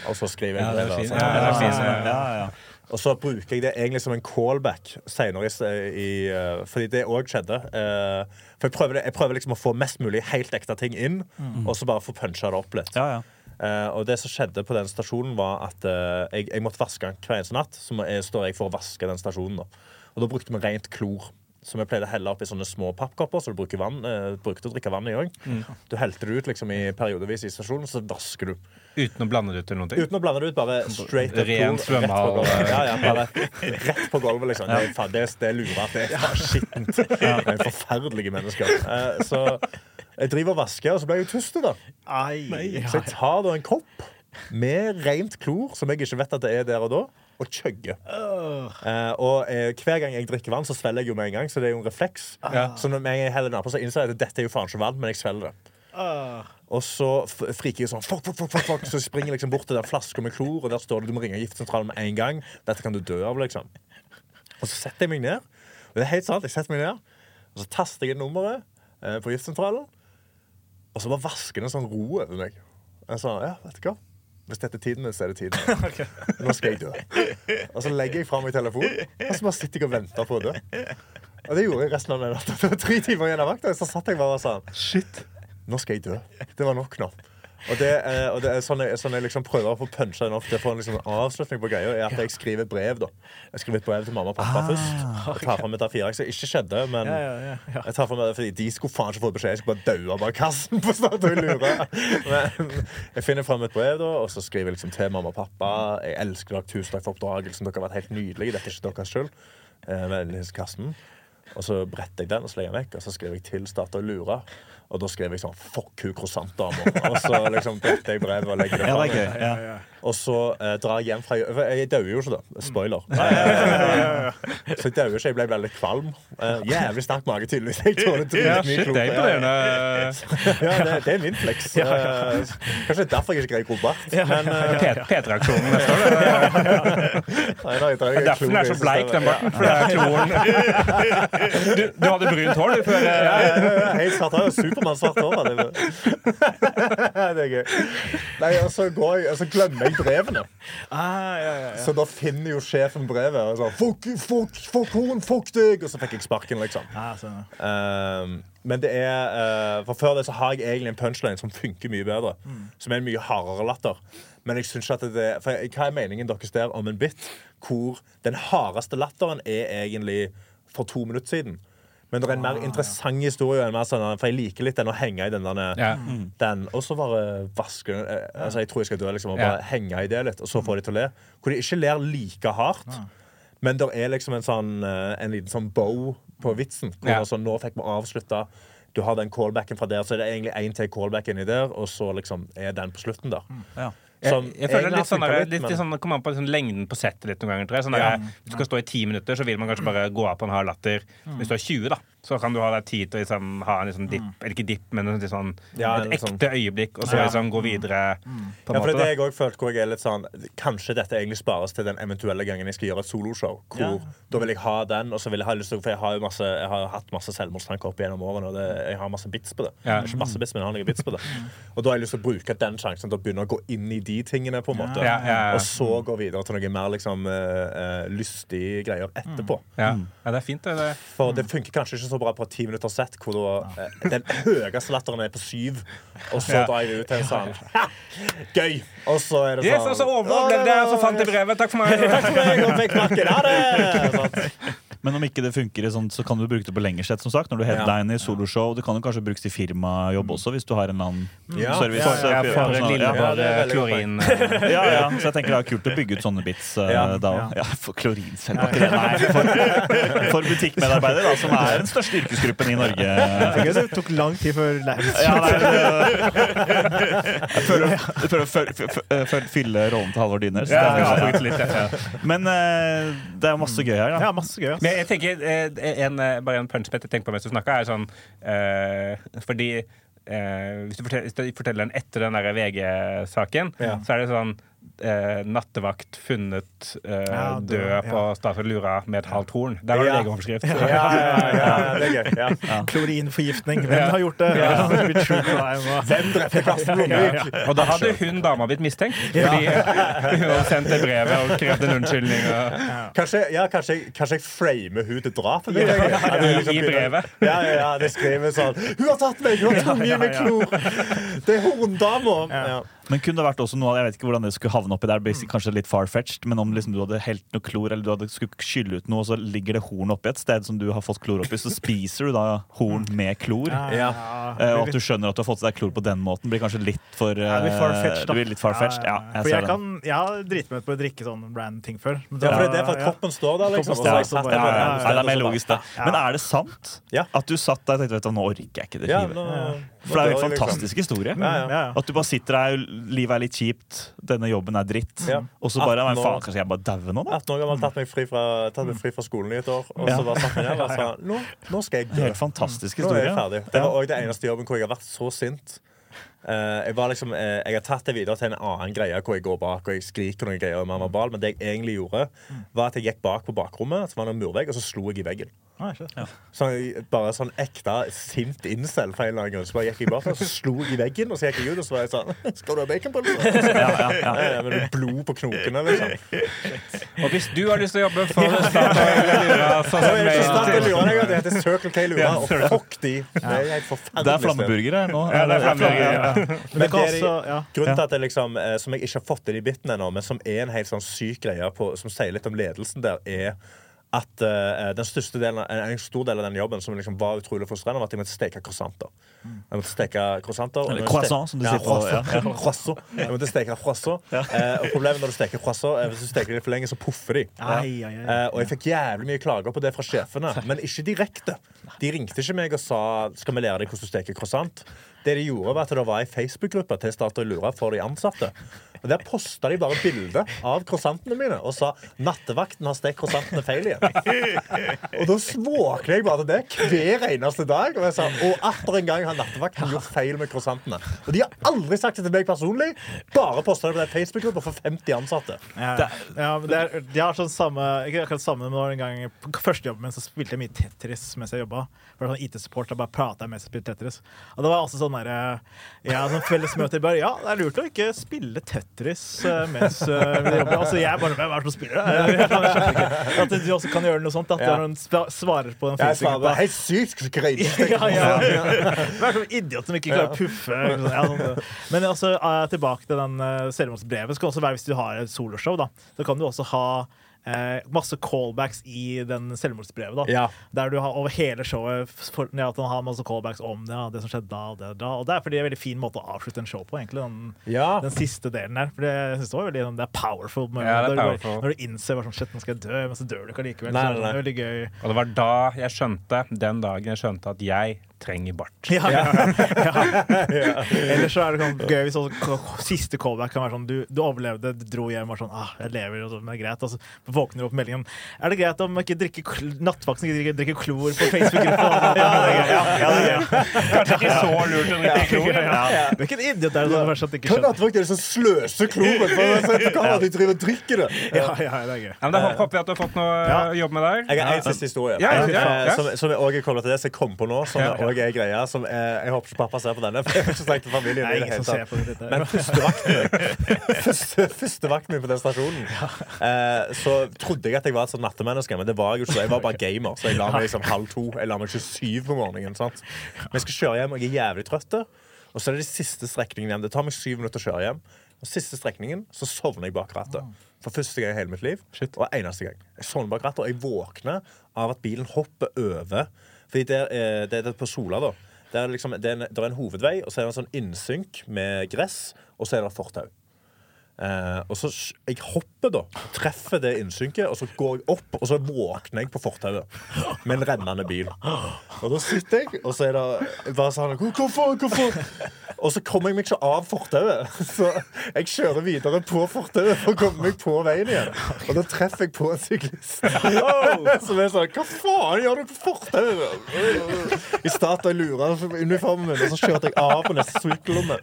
og så skriver jeg brev. altså. Ja, det fint. Ja, ja, ja. Og så bruker jeg det egentlig som en callback senere i, i eh, Fordi det òg skjedde. Eh, for jeg prøver, det, jeg prøver liksom å få mest mulig helt ekte ting inn, og så bare få puncha det opp litt. ja, ja. Eh, og det som skjedde på den stasjonen, var at eh, jeg, jeg måtte vaske hver eneste natt. Så jeg, står jeg for å vaske den stasjonen. Da. Og da brukte vi rent klor. Som jeg pleide å helle opp i sånne små pappkopper. Så du bruker vann, eh, brukte å drikke vann i òg. Du helte det ut liksom i periodevis i stasjonen, så vasker du. Uten å blande det ut noen ting. Uten å blande det ut, bare straight up Ren svømmehall. Ja, ja, bare rett på gulvet, liksom. Det, er faen, det, det er lura. Det er faen skittent. Det er forferdelige mennesker. Eh, så jeg driver og vasker, og så blir jeg jo tust, da. Ai. Så jeg tar da en kopp med rent klor, som jeg ikke vet at det er der og da, og chugger. Uh, og eh, hver gang jeg drikker vann, så svelger jeg jo med en gang, så det er jo en refleks. Ja. Så når jeg heller nedpå, så innser jeg at dette er jo faen ikke vann, men jeg svelger det. Ah. Og så friker jeg sånn fuck, fuck, fuck, fuck. Så springer jeg liksom bort til den flaska med klor, og der står det du må ringe giftsentralen med en gang. Dette kan du dø av, liksom. Og så setter jeg meg ned. Og det er helt sant, jeg setter meg ned Og så taster jeg nummeret eh, på giftsentralen. Og så bare vasker det en sånn ro over meg. Jeg sa, ja, vet du hva? Hvis dette er tiden min, så er det tiden min. Nå skal jeg dø. Og så legger jeg fra meg telefonen, og så bare sitter jeg og venter på å dø. Og det gjorde jeg resten av natta. Det var tre timer igjen av vakta, så satt jeg bare og sa Shit. nå skal jeg dø. Det var nok nå. Og det, og det er sånn jeg, sånn jeg liksom prøver å få puncha den opp til å få en liksom avslutning på greia, er at jeg skriver brev. da Jeg skriver et brev til mamma og pappa først. Jeg tar fram et A4-ark som ikke skjedde, men Ja, ja, ja, jeg tar fram det fordi de skulle faen ikke få beskjed. Jeg skulle bare daua bak kassen på Statoil Lure. Men jeg finner fram et brev, da og så skriver jeg liksom til mamma og pappa. Jeg elsker dere. Tusen takk for oppdragelsen. Dere har vært helt nydelige. Dette er ikke deres skyld. Eh, Med Karsten. Og så bretter jeg den og så legger jeg den vekk, og så skriver jeg til Statoil Lura. Og da skrev jeg sånn Fuck hun croissantdama. Og så liksom bretter jeg brevet og legger det ja, fra meg. Ja. Og så eh, drar jeg hjem fra jobb. Jeg dauer jo ikke, da. Spoiler. så jeg dauer ikke. Jeg ble veldig kvalm. Eh, jævlig sterk mage, tydeligvis. Jeg tåler dritmye klor. det er imponerende. Ja, det, det er min flex. Eh, Kanskje det er derfor jeg ikke greier bart. Men eh, P3-aksjonen neste år. Det er derfor den er så bleik, den barten. For det er kloren. Du, du hadde brunt hår du før Ja, eh, ja, helt svart. Jo Supermann-svart hår. det er gøy. Nei, og så, går jeg, og så glemmer jeg brevene. Ah, ja, ja, ja. Så da finner jo sjefen brevet og så, Fuck, fuck, fuck hun, fuck deg! Og så fikk jeg sparken, liksom. Ah. Ehm, men det er uh, For før det så har jeg egentlig en punchline som funker mye bedre. Som er en mye hardere latter. Men jeg synes at det For hva er meningen deres der om en bit hvor den hardeste latteren er egentlig for to minutter siden? Men det er en mer interessant historie. Sånn, for jeg liker litt den å henge i den. Ja. den og så bare vaske eh, Altså, jeg tror jeg skal dø, liksom. Og Ja. bare henge i det litt, og så få de til å le. Hvor de ikke ler like hardt. Men det er liksom en sånn eh, En liten sånn bow på vitsen. Hvor Ja. altså, nå fikk vi avslutta. Du har den callbacken fra der, så er det egentlig én til callback inni der, og så liksom er den på slutten der. Ja. Som Jeg, jeg føler litt sånn, der, litt, men- sånn Kommer an på liksom, lengden på settet litt noen ganger. Sånn der, Ja. Hvis du skal stå i ti minutter, så vil man kanskje bare gå av på en hard latter. Hvis du har 20, da, så kan du ha deg tid til å liksom, ha en liksom dipp, eller ikke dipp, men liksom, sånn, Ja, et ekte sånn- ekte øyeblikk, og så liksom gå videre. På en Ja, for det er det jeg også følte hvor jeg er litt sånn Kanskje dette egentlig spares til den eventuelle gangen jeg skal gjøre et soloshow. Hvor Ja. Da vil jeg ha den, og så vil jeg ha lyst til For jeg har jo masse Jeg har hatt masse selvmordstanker opp gjennom årene, og det, jeg har masse bits på det. Ja. Ikke masse bits, men jeg har noen bits på det. Og da har jeg lyst til å bruke den sjansen til å begynne å gå inn i de tingene, på en måte. Og så gå videre til noe mer liksom uh, uh, lystige greier etterpå. ja. ja, det er fint. Det, det. For det funker kanskje ikke så bra på et ti minutter sett, hvor da, eh, den høyeste latteren er på syv, og så drar jeg ut til en sånn Gøy! Og så er det Yes, sånn og så overlevde jeg, og så fant jeg brevet. Takk for meg. Takk for meg, og fikk pakken. Ha det! Sant? Men om ikke det funker, i sånn, så kan du bruke det på lengre sett. som sagt Når du headliner soloshow. Det kan jo kanskje brukes til firmajobb også, hvis du har en eller annen Ja. service. Ja, ja, for lille klorin. eh, Ja, ja, så jeg tenker det er kult å bygge ut sånne bits uh, Ja, da òg. Ja, for klorin selv ikke det. Nei, for, for butikkmedarbeidere, da, som er den største yrkesgruppen i Norge. Det tok lang tid før Ja, nei, jeg prøver å fylle- rollen til Halvor er- ja. Men eh, det er masse gøy her, da. Ja, masse gøy. ass. Men jeg tenker, eh, en, eh, bare en punchbet jeg tenker på mens du snakka, er sånn uh, Fordi uh, hvis, du forteller, hvis du forteller den etter den VG-saken, Ja. så er det sånn eh, nattevakt funnet eh, Ja, død død, på Statoil Lura med et halvt horn. Der har du Ja. VG-overskrift. Ja, ja, ja, det er gøy. Ja. Klorinforgiftning. Hvem har gjort det? Ja. Det Hvem drepte Karsten Blomvik? Og da hadde hun dama blitt mistenkt, fordi hun hadde sendt det brevet og krevd en unnskyldning. Og, Kanskje, ja, kanskje, kanskje jeg framer hun til drapet? liksom I brevet. Ja, ja, ja, det skriver sånn Hun har tatt meg! Hun har tvunget meg klor! Det er horndama! Ja. Men kunne det vært også noe Jeg vet ikke hvordan det skulle havne oppi der. basic, Kanskje litt far-fetched, men om liksom du hadde helt noe klor, eller du hadde skulle skylle ut noe, og så ligger det horn oppi et sted som du har fått klor oppi, så spiser du da horn med klor. Ja. Eh, og at du skjønner at du har fått i deg klor på den måten, blir kanskje litt for Ja, eh, far-fetched, da. det blir litt far-fetched. Ja, jeg ser jeg, kan, jeg har driti meg ut på å drikke sånn brand-ting før. Men Ja, for det er for at ja. kroppen står der, liksom. Og så Ja, Ja, ja, ja, det er mer logisk, det. Men er det sant Ja. at du satt der og tenkte vet du, nå orker jeg ikke det livet? For det er jo en liksom. fantastisk historie. Ja, ja. Ja, ja. At du bare sitter der, livet er litt kjipt, denne jobben er dritt. Ja. Og så bare 18 Men faen, kanskje jeg bare daue nå, da? 18 år gammel, tatt meg fri fra, meg fri fra skolen i et år. Og Ja. så bare satt meg ned og sa nå, nå skal jeg dø. Helt fantastisk Nå er jeg ferdig. Det var òg det eneste jobben hvor jeg har vært så sint. Uh, jeg, var liksom, uh, jeg har tatt det videre til en annen greie hvor jeg går bak og jeg skriker noen greier. er Men det jeg egentlig gjorde, var at jeg gikk bak på bakrommet, så var en murvegg, og så slo jeg i veggen. Ah, shit. Sånn, bare sånn ekte sint incel for en eller annen grunn. Så bare gikk jeg bare for så slo i veggen, og så gikk jeg ut, og så var jeg sånn Skal du ha baconpølse? Ja, ja, ja. Ja, ja, med blod på knokene, liksom. og hvis du har lyst til å jobbe for Statoil Lura, så Det er ikke til det lenger. Det heter Circle K Lura, og fuck de. Det er helt forferdelig. Det er flammeburgere nå. Ja, det er flammeburgere, ja. Men Men det er- Grunnen til at det liksom, eh, som jeg ikke har fått inn i biten ennå, men som er en helt sånn syk greie på, som sier litt om ledelsen der, er at uh, den største delen en, stor del av den jobben som liksom var utrolig frustrerende, var at jeg måtte steke croissanter. Jeg måtte steke croissanter. Eller croissant, som du sier Ja, croissant. ja. Jeg måtte steke croissant. Uh, og problemet når du steker croissant, er hvis du steker dem for lenge, så puffer de. Eh, og jeg fikk jævlig mye klager på det fra sjefene, men ikke direkte. De ringte ikke meg og sa skal vi lære deg hvordan du steker croissant. Det de gjorde var at Det var ei Facebook-gruppe til Statoil Lura for de ansatte. Og Der posta de bare bilde av croissantene mine og sa 'Nattevakten har stekt croissantene feil igjen'. Og da svåkner jeg bare til det hver eneste dag. Og jeg sa, og atter en gang har nattevakten gjort feil med croissantene. Og de har aldri sagt det til meg personlig, bare posta det på den Facebook-gruppa for 50 ansatte. Ja, ja, men det er, de har sånn samme Ikke akkurat samme, men det gang På første jobben min så spilte jeg mye Tetris mens jeg jobba. Det sånn IT-support, bare prata mens jeg spilte Tetris. Og det var altså sånn derre Ja, sånn fellesmøter bare Ja, det er lurt å ikke spille Tetris eh, mens eh, vi jobber. Altså, jeg bare Hvem er det som spiller det? At du også kan gjøre noe sånt. At du noen svarer på den Jeg svarer Facebook-gruppa. helt sykt greit. ja, ja. Du er sånn idiot som ikke klarer å puffe. Sånn. Men altså, eh, tilbake til den selvmordsbrevet. Skal også være Hvis du har et soloshow, da, så kan du også ha eh, masse callbacks i den selvmordsbrevet. da Ja. Der du har over hele showet for, ja, at han har masse callbacks om det, ja, det som skjedde da og det da. Og det er fordi det er en veldig fin måte å avslutte en show på, egentlig. Den, Ja. den siste delen der. For det, jeg synes det var veldig sånn, Det er powerful. Ja, det er når, du når du innser hva som skjedde, nå skal jeg dø, men så dør du ikke allikevel. Nei, nei, Det er gøy. Og det var da jeg skjønte, den dagen jeg skjønte at jeg trenger bart. Ja, ja, ja. Eller så er det sånn gøy hvis også siste callback kan være sånn Du, du overlevde, du dro hjem og var sånn ah, jeg lever, og så, men det er greit. Og så våkner du opp med meldingen Er det greit om ikke drikker nattvaksen nattvakten ikke drikker, drikker klor på Facebook-gruppa? Ja, er. Ja, ja, det er. Kanskje ikke så lurt å drikke klor. Ja. Hvilken idiot er det som verst at ikke skjønner. skjønner? nattevakt er det som sløser kloren? Kamera at de driver og drikker det. Ja, ja, det er gøy. Ja, men da håper jeg at du har fått noe Ja. å jobbe med der. Jeg har en siste historie. Ja, ja, ja, ja. Som, òg er koblet til det som jeg kom på nå. Som Ja, ja. også er greia som eh, Jeg håper ikke pappa ser på denne. For jeg har ikke sagt til familien Nei, ingen som ser på dette. Men førstevakten første, første min på den stasjonen, eh, så trodde jeg at jeg var et sånt nattemenneske, men det var jeg jo ikke. Jeg var bare gamer, så jeg la meg liksom halv to. Jeg la meg ikke syv på morgenen. sant? Men jeg skal kjøre hjem, og jeg er jævlig trøtt. Og så er det de siste strekningene hjem. Det tar meg syv minutter å kjøre hjem. Og siste strekningen så sovner jeg bak rattet. For første gang i hele mitt liv. Og eneste gang. Jeg sovner bak rattet, og jeg våkner av at bilen hopper over. Fordi det er, det er på Sola, da. Det er, liksom, det, er en, det er en hovedvei, og så er det en sånn innsynk med gress, og så er det fortau. Eh, og så Jeg hopper, da. Treffer det innsynket, og så går jeg opp, og så våkner jeg på fortauet med en rennende bil. Og da sitter jeg, og så er det bare sånn Hvorfor? Hvorfor? Og så kommer jeg meg ikke av fortauet. Så jeg kjører videre på fortauet og kommer komme meg på veien igjen. Og da treffer jeg på en syklist. Som er sånn Hva faen gjør du på fortauet? I starten lurer uniformen min, og så kjørte jeg av på neste sykkellomme.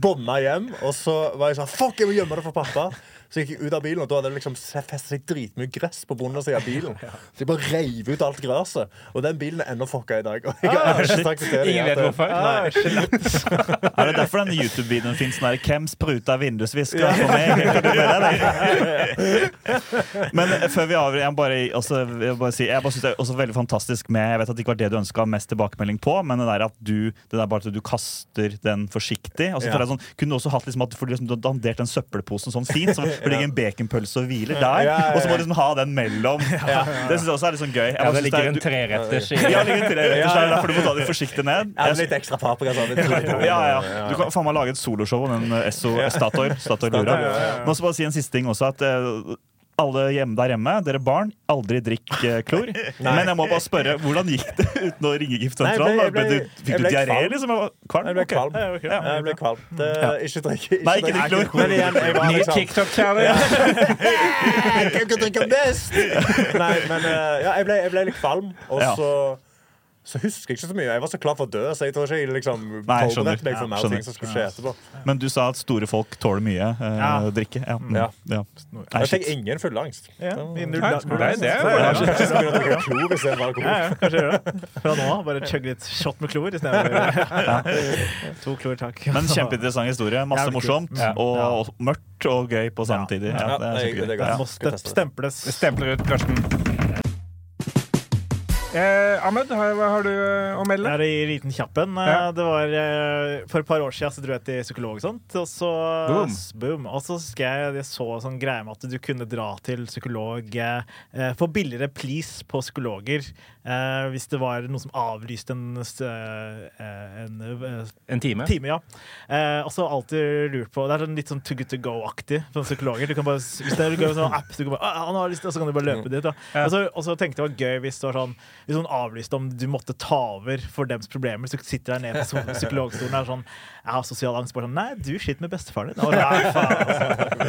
Bånda hjem, og så var jeg sånn Fuck, jeg må gjemme det for pappa. Så jeg gikk ut av bilen, og da hadde det liksom festet seg dritmye gress på bunnen av bilen. Så jeg bare reiv ut alt gresset. Og den bilen er ennå fucka i dag. Og jeg har ikke sagt det Ingen vet hvorfor. Ah. Er det derfor denne YouTube-videoen fins? Hvem spruta vindusvisker på meg? Men eh, før vi avgjør, jeg må bare, også, jeg bare si Jeg bare synes det er også veldig fantastisk med Jeg vet at det ikke var det du ønska mest tilbakemelding på, men det der at du det der bare at du kaster den forsiktig. Og så Ja. føler jeg sånn, kunne du også hatt liksom at du liksom, du har dandert den søppelposen sånn fint, så det ligger en baconpølse og hviler der, og så må du liksom ha den mellom. Det syns jeg også er litt sånn gøy. Ja, det ligger er- en treretters i ja, det ligger en treretters der, det er derfor du må ta det forsiktig ned. Jeg litt ekstra paprika. Sånn, Ja, ja. Du kan faen meg lage et soloshow om den Esso SO Statoil. Statoil Lura. Men også bare si en siste ting også. At eh, alle hjemme der hjemme, dere barn, aldri drikk eh, klor. Men jeg må bare spørre, hvordan gikk det uten å ringe giftsentralen? jeg ble- Ble du, fikk du diaré, liksom? Jeg Kvalm? Jeg ble kvalm. Ja. Jeg ble kvalm. Det, Ikke drikk ikke Nei, ikke drikk klor. Men igjen, jeg var Ny liksom TikTok-challenge. Hvem kan drikke best? Nei, men eh, ja, jeg, ble, jeg ble litt kvalm, og Ja. så så husker jeg ikke så mye. Jeg var så klar for å dø, så jeg tror ikke jeg liksom Nei, skjønner. meg for mer ja, ting som skulle skje etterpå. Men du sa at store folk tåler mye eh, Ja. drikke. Ja. Mm. Ja. Ja. Nei, Jeg fikk ingen fullangst. Ja, null- Nei, nei, det er Så jo- ja, Jeg skal begynne å drikke klor istedenfor alkohol. Ja, ja, kanskje det. Fra nå av. Bare chugge litt shot med klor istedenfor to klor, takk. Men kjempeinteressant historie. Masse morsomt. Og, mørkt og gøy på samme tid. Ja, det er det kjempegøy. det må stemples. Stempler ut Karsten. Eh, Ahmed, hva har du å melde? Jeg er i liten kjappen. Eh, Ja. Det var eh, For et par år siden så dro jeg til psykolog og sånt. Og så, Boom. boom. Og så jeg jeg så sånn greie med at du kunne dra til psykolog eh, eh, få billigere please på psykologer eh, hvis det var noe som avlyste en, eh, en eh, En time? time, ja. Eh, og så alltid lurt på Det er sånn litt sånn too good to go-aktig for psykologer. Du kan bare, hvis det er en sånn app, så, du kan bare, «Ah, han har lyst, og så kan du bare løpe dit. Da. Ja. Og, så, og så tenkte jeg det var gøy hvis det var sånn Hvis noen om du måtte ta over for dems problemer, så sitter jeg nede på psykologstolen og er sånn Jeg har sosial angst. Bare sånn Nei, du sliter med bestefaren din. Og, nei, faen, altså.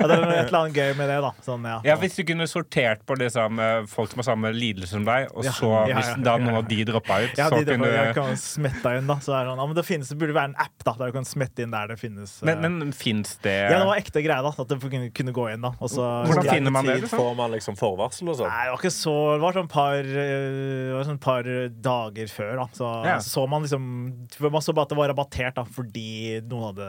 ja, det er et eller annet gøy med det, da. Sånn, ja. Ja, Hvis du kunne sortert på liksom, folk som har samme lidelse som deg, og Ja. så Ja, hvis da noen av de droppa ut, Ja, så de, kunne jeg kan smette inn, da. Så er det sånn, ja, men det, finnes, det burde være en app da, der du kan smette inn der det finnes eh, Men, men fins det Ja, det var ekte greie, da. At det kunne, kunne gå inn, da. Og så, Hvordan finner man det, liksom? får man liksom forvarsel og sånn? Nei, det var ikke så Det var sånn par, var sånn par dager før, da. Så Ja. så man liksom Man så bare at det var rabattert da, fordi noen hadde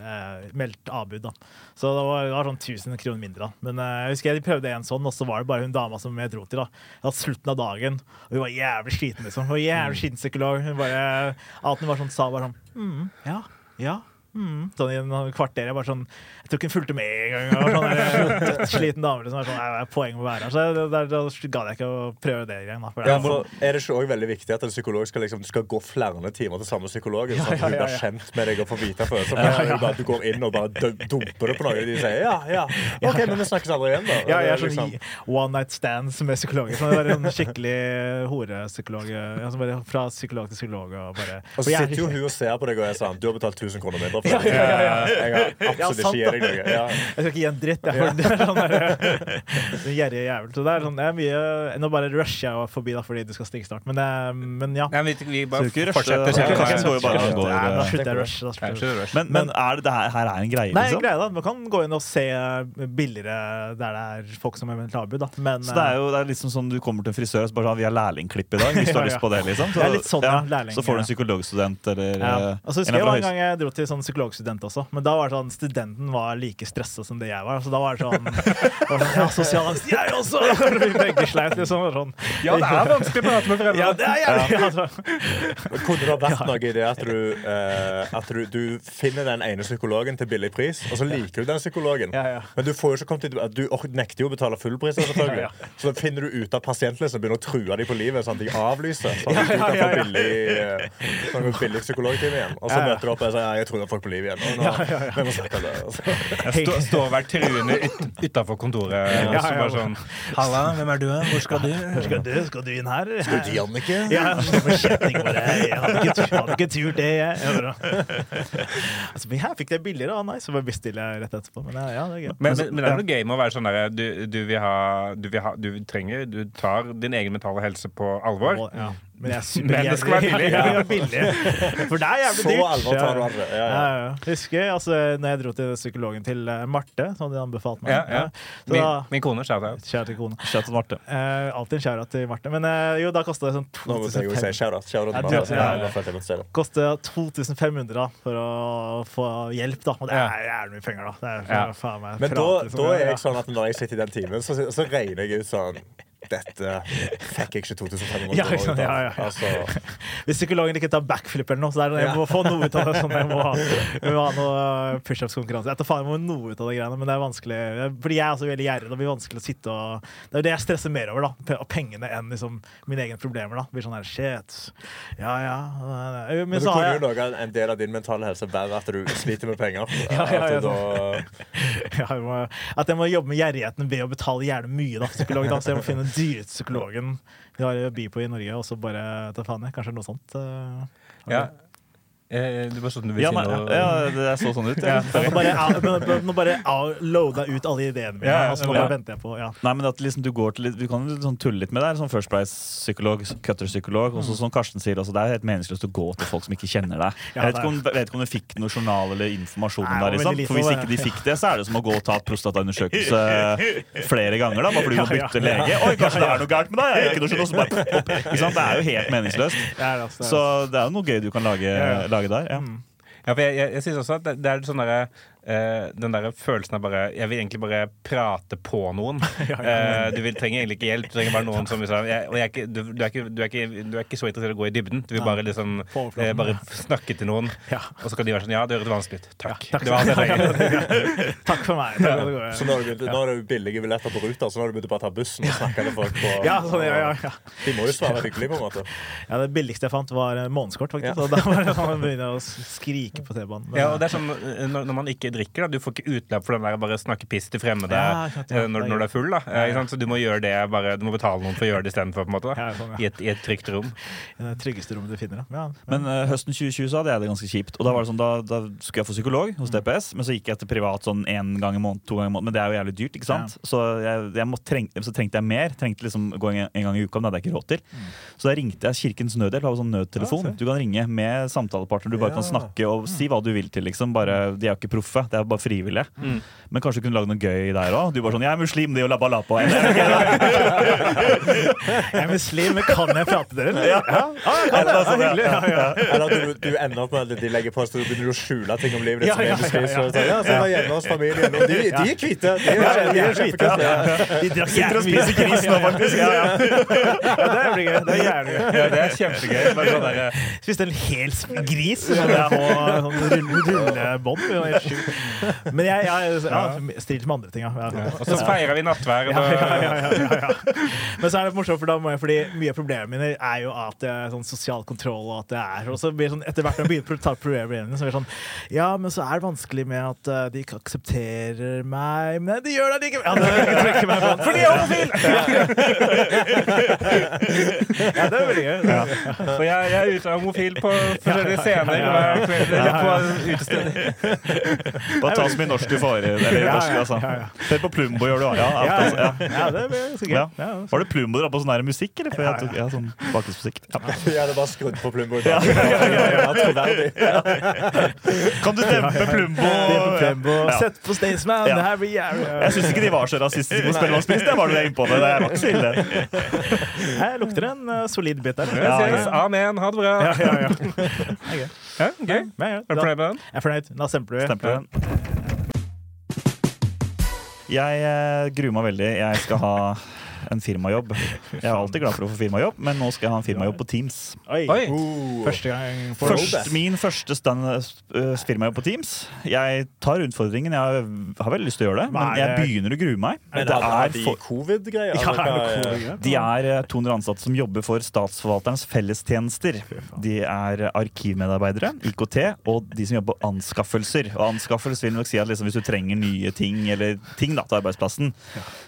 eh, meldt avbud, da. Så det var, det var sånn 1000 kroner mindre, da. Men eh, jeg husker jeg prøvde en sånn, og så var det bare hun dama som jeg dro til, da. Det var slutten av dagen, og hun var jævlig sliten, liksom. Hun var jævlig sliten psykolog. Hun bare Alt hun var sånn, sa var sånn mm, Ja, ja. Mm. Sånn i en kvarter. Jeg bare sånn Jeg tror ikke hun fulgte med engang. Sånn, dødssliten dame. Liksom, Jeg sånn, «Nei, er poeng med å være her. Så det- der, da gadd jeg ikke å prøve det igjen. Da, for Ja, Er det ikke også veldig viktig at en psykolog skal, liksom, du skal gå flere timer til samme psykolog? Sånn at hun blir ja. kjent med deg og får vite følelser? Ja, ja. ja. du går inn og bare dumper det på noe, og de sier ja, ja. OK, men vi snakkes aldri igjen, da. ja, jeg er sånn liksom- one night stands med psykologer. Sånn, det var en skikkelig horepsykolog. Ja, fra psykolog til psykolog. Og bare Og så sitter jo hun og ser på deg og er sånn Du har betalt 1000 kroner mindre for Ja, det. ja, ja, ja. Jeg har absolutt ikke gjerrig noe. Jeg skal ikke gi en dritt. Jeg, det sånn der, en gjerrig jævel. Så det er sånn, det er mye Nå bare rusher jeg forbi da, fordi du skal stikke snart. Men, eh, men ja. Nei, vi, vi bare ikke så- Nei, eh, rushe. Nei. Men, men er det, det her, her er en greie, Nei, liksom? greie da, Man kan gå inn og se billigere der det er folk som eventuelt har avbud. da. Men Så det er jo det er liksom sånn du kommer til en frisør og så bare sånn, vi har lærlingklipp i dag. Hvis du har lyst på det, liksom. Det er litt sånn, ja, lærling, så får du en psykologstudent eller ja. altså, husker en jeg fra en gang jeg dro til sånn psykologstudent også, men da var det sånn studenten var like stressa som det jeg var. Så da var det sånn, sånn Ja, sosial angst, jeg også! Vi begge sleit, liksom. Sånn. Ja, det er vanskelig å prate med foreldre. Ja, det er jeg. ja. altså. Kunne det vært noe i det at du, eh, at du, du finner den ene psykologen til billig pris, og så liker du den psykologen, Ja, ja. men du får jo ikke kommet til Du nekter jo å betale full pris, selvfølgelig. Så da finner du ut av pasientlisten og begynner å true dem på livet, sånn at de avlyser. Sånn at du ja, kan ja, få ja. billig, eh, sånn billig psykologtime igjen. Og så møter du opp og sier ja, jeg tror jeg får på liv igjen. Og nå, ja, ja, ja. det. altså. så- Jeg stå, står og er truende ut, utafor kontoret. Ja, så ja, bare sånn Halla, hvem er du? Hvor skal du? Skal du, skal du inn her? Skal Du, til Jannicke? Ja, jeg. Jeg hadde ikke, jeg hadde ikke turt det, jeg. jeg. bare- Altså, men her fikk det billigere, og nei, Så bare bestiller jeg rett etterpå. Men ja, ja, det er gøy. Men, men, men det er noe gøy med å være sånn der du, du vil ha Du vil ha Du trenger Du tar din egen mentale helse på alvor. Ja. Men, er Men det skal være billig. Ja, ja, billig. For det er jævlig Så dyrt. alvor tar du det. Ja, Ja, ja. ja. Husker altså, når jeg dro til psykologen til eh, Marte, som de anbefalte meg. Ja, ja. Så Min, da, min kone shout out. Kjære til kone. Kjære til Marte. Eh, alltid en kjære til Marte. Men eh, jo, da kosta det sånn Nå måtte jeg jo si 2500 shout-out. Shout-out Ja, til du- Martha. ja, Ja, ja. jeg følte jeg måtte si det. Kostet 2500 da, for å få hjelp, da. Og det er jævlig mye penger, da. Det er, Ja. faen meg Men da, liksom. da er jeg sånn at når jeg sitter i den timen, så, så regner jeg ut sånn Dette fikk jeg ikke 2500 Ja, sant, ut av. ja, ja. Altså, Hvis psykologen ikke tar backflip eller noe, så er det jeg må få noe ut av det. Sånn, jeg må ha, jeg må ha noe pushups-konkurranse. Jeg tar faen jeg må noe ut av de greiene, men det er vanskelig. Fordi jeg er også veldig gjerrig. Det blir vanskelig å sitte og Det er jo det jeg stresser mer over, da. Pengene enn liksom mine egne problemer. da Blir sånn her shit. Ja, ja. Men men du så kunne jo noe en del av din mentale helse være at du sliter med penger. Ja, ja, ja, At da, jeg må, At jeg må jobbe med gjerrigheten ved å betale gjerne mye da, psykolog. Da. Så jeg må finne den dyreste psykologen vi har by på i Norge, og så bare ta faen i. Kanskje noe sånt. Uh, Ja. Eh, det var sånn du vil Ja, si nei, noe ja, det så sånn ut. Ja. Ja. Nå bare, loader nå bare loada ut alle ideene mine, Ja, ja, og så ja. bare venter jeg på ja. Nei, men at liksom du går til litt, Vi kan sånn tulle litt med det. Sånn First Price-psykolog, cutter-psykolog. Og så som Karsten sier, også, det er helt meningsløst å gå til folk som ikke kjenner deg. Jeg vet ikke om, vet ikke om du fikk noe journal eller informasjon om det. Liksom. For Hvis ikke de fikk det, så er det som å gå og ta prostataundersøkelse flere ganger. da Bare fordi du må bytte lege. Oi, kanskje det er noe gærent med deg? Jeg er ikke noe journal, så bare, opp. ikke? Det er jo helt meningsløst. Altså. Så det er jo noe gøy du kan lage, Ja, ja. lage der. Ja. Mm. Ja, for jeg, jeg, jeg synes også at det, det er sånn derre eh, den der følelsen av bare Jeg vil egentlig bare prate på noen. Uh, du vil, trenger egentlig ikke hjelp. Du trenger bare noen som liksom jeg, Og jeg er ikke, du, du, er ikke, du, er ikke, du er ikke så interessert i å gå i dybden. Du vil bare liksom uh, bare snakke til noen, Ja. og så kan de være sånn Ja, det høres vanskelig ut. Takk. Ja, takk. Takk for meg. Takk så nå har du nå er billige billetter på ruta, så nå har du begynt å bare ta bussen og snakke med folk. På, Ja, sånn, ja, ja, ja. De må jo svare hyggelig, på en måte. ja, Det billigste jeg fant, var månedskort, faktisk. Ja. Og da var det sånn, man begynner å skrike på T-banen. Ja, og det er sånn når, når man ikke drikker, da, du får ikke utløp for den der bare snakke piss til fremmede Ja, eh, når, når du er full. da ikke sant? Så du må gjøre det bare, Du må betale noen for å gjøre det istedenfor. Ja, sånn, ja. I, et, I et trygt rom. I det tryggeste rommet du finner. da. Ja. Men uh, høsten 2020 så hadde jeg det ganske kjipt. Og Da var det sånn, da, da skulle jeg få psykolog hos DPS, men så gikk jeg til privat sånn én gang i måneden, to ganger i måneden. Men det er jo jævlig dyrt, ikke sant? Så, jeg, jeg må treng, så trengte jeg mer. Trengte liksom gå en, en gang i uka, men det hadde jeg ikke råd til. Så da ringte jeg Kirkens Nødhjelp. Har sånn nødtelefon. Ja. Du kan ringe med samtalepartner. Du bare kan snakke og si hva du vil til. liksom bare, De er jo ikke proffe, det er bare frivillige. Men kanskje du kunne lage noe gøy der òg? Du bare sånn 'Jeg er muslim, det er jo labba lappa'. Jeg er muslim, men kan jeg prate til dere? Ja, ja, jeg kan det. Ja. Ja, ja. Eller at du, du ender opp med at de legger på, så du begynner å skjule ting om livet ditt. Ja, som ja, er muslimsk, ja, ja. så, ja, så hjemme hos familien, og de, de er hvite. De er, de er kjempekule. De drakk Sitter og spiser gris nå, faktisk. Ja, ja. ja, det er gøy. Det er jævlig gøy. Ja, det er kjempegøy. Sånn eh, Spiste en hel gris sånn sånn rullebånd. Helt sjukt. Men jeg, jeg ja, strider med andre ting, ja. og så feirer vi nattvær Ja, ja, ja, ja, ja, ja. Men så er det morsomt, for da må jeg, fordi mye av problemene mine er jo at det er sånn sosial kontroll, og at det er Og så blir sånn, etter hvert når jeg begynner å ta problemene, så blir det sånn Ja, men så er det vanskelig med at eh, de ikke aksepterer meg Men de gjør det likevel! Ja, det jeg trekker meg fram. Fordi jeg er homofil! Ja, det er veldig gøy. Ja. For jeg, jeg er homofil på forskjellige scener eller på utesteder. Bare ta så mye norsk du får. Eller Ja, norsk, ja, altså. ja, ja. Hør på Plumbo, gjør du òg. Ja, Ja, altså, ja. ja. ja, det blir så gøy. Var det Plumbo dere på sånn her musikk, eller? For jeg tok, ja, sånn bakgrunnsmusikk. Ja. Jeg hadde bare skrudd på Plumbo. Ja. Kan du dempe Plumbo? Plumbo. Ja. Sett på Staysman! Ja. Det her blir jævlig Jeg syns ikke de var så rasistiske på Spellemannspris. Det var du inne på det. Det var ikke så ille. Her lukter en uh, solid bit der. Ja, ja. Amen. Ha det bra. Ja, ja, ja. Gøy. Ja, gøy. Ja, ja, Er du fornøyd med den? Jeg er fornøyd. Da stempler vi. Stempler. Jeg eh, gruer meg veldig. Jeg skal ha en firmajobb. Jeg er alltid glad for å få firmajobb, men nå skal jeg ha en firmajobb på Teams. Oi. Oi. Uh, Første gang for Først, min første stand, uh, firmajobb på Teams. Jeg tar utfordringen. Jeg har veldig lyst til å gjøre det, men jeg begynner å grue meg. Men Det er de for, covid-greier? Ja, Altså, de er eh, 200 ansatte som jobber for Statsforvalterens fellestjenester. De er arkivmedarbeidere, IKT og de som jobber på anskaffelser. Og anskaffelser vil nok si at liksom, hvis du trenger nye ting eller ting da, til arbeidsplassen,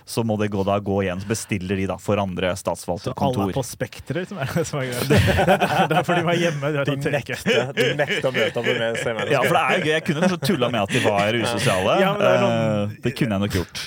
så må det gå, da, gå igjen. Bestiller de da for andre statsvalgte kontor. Så alle på Spekteret, som er det som er greia. Det er fordi de var hjemme. De De nekter, å møte opp med seg. Ja, for det er gøy. Jeg kunne kanskje tulla med at de var usosiale. Ja, det Eh, det kunne jeg nok gjort.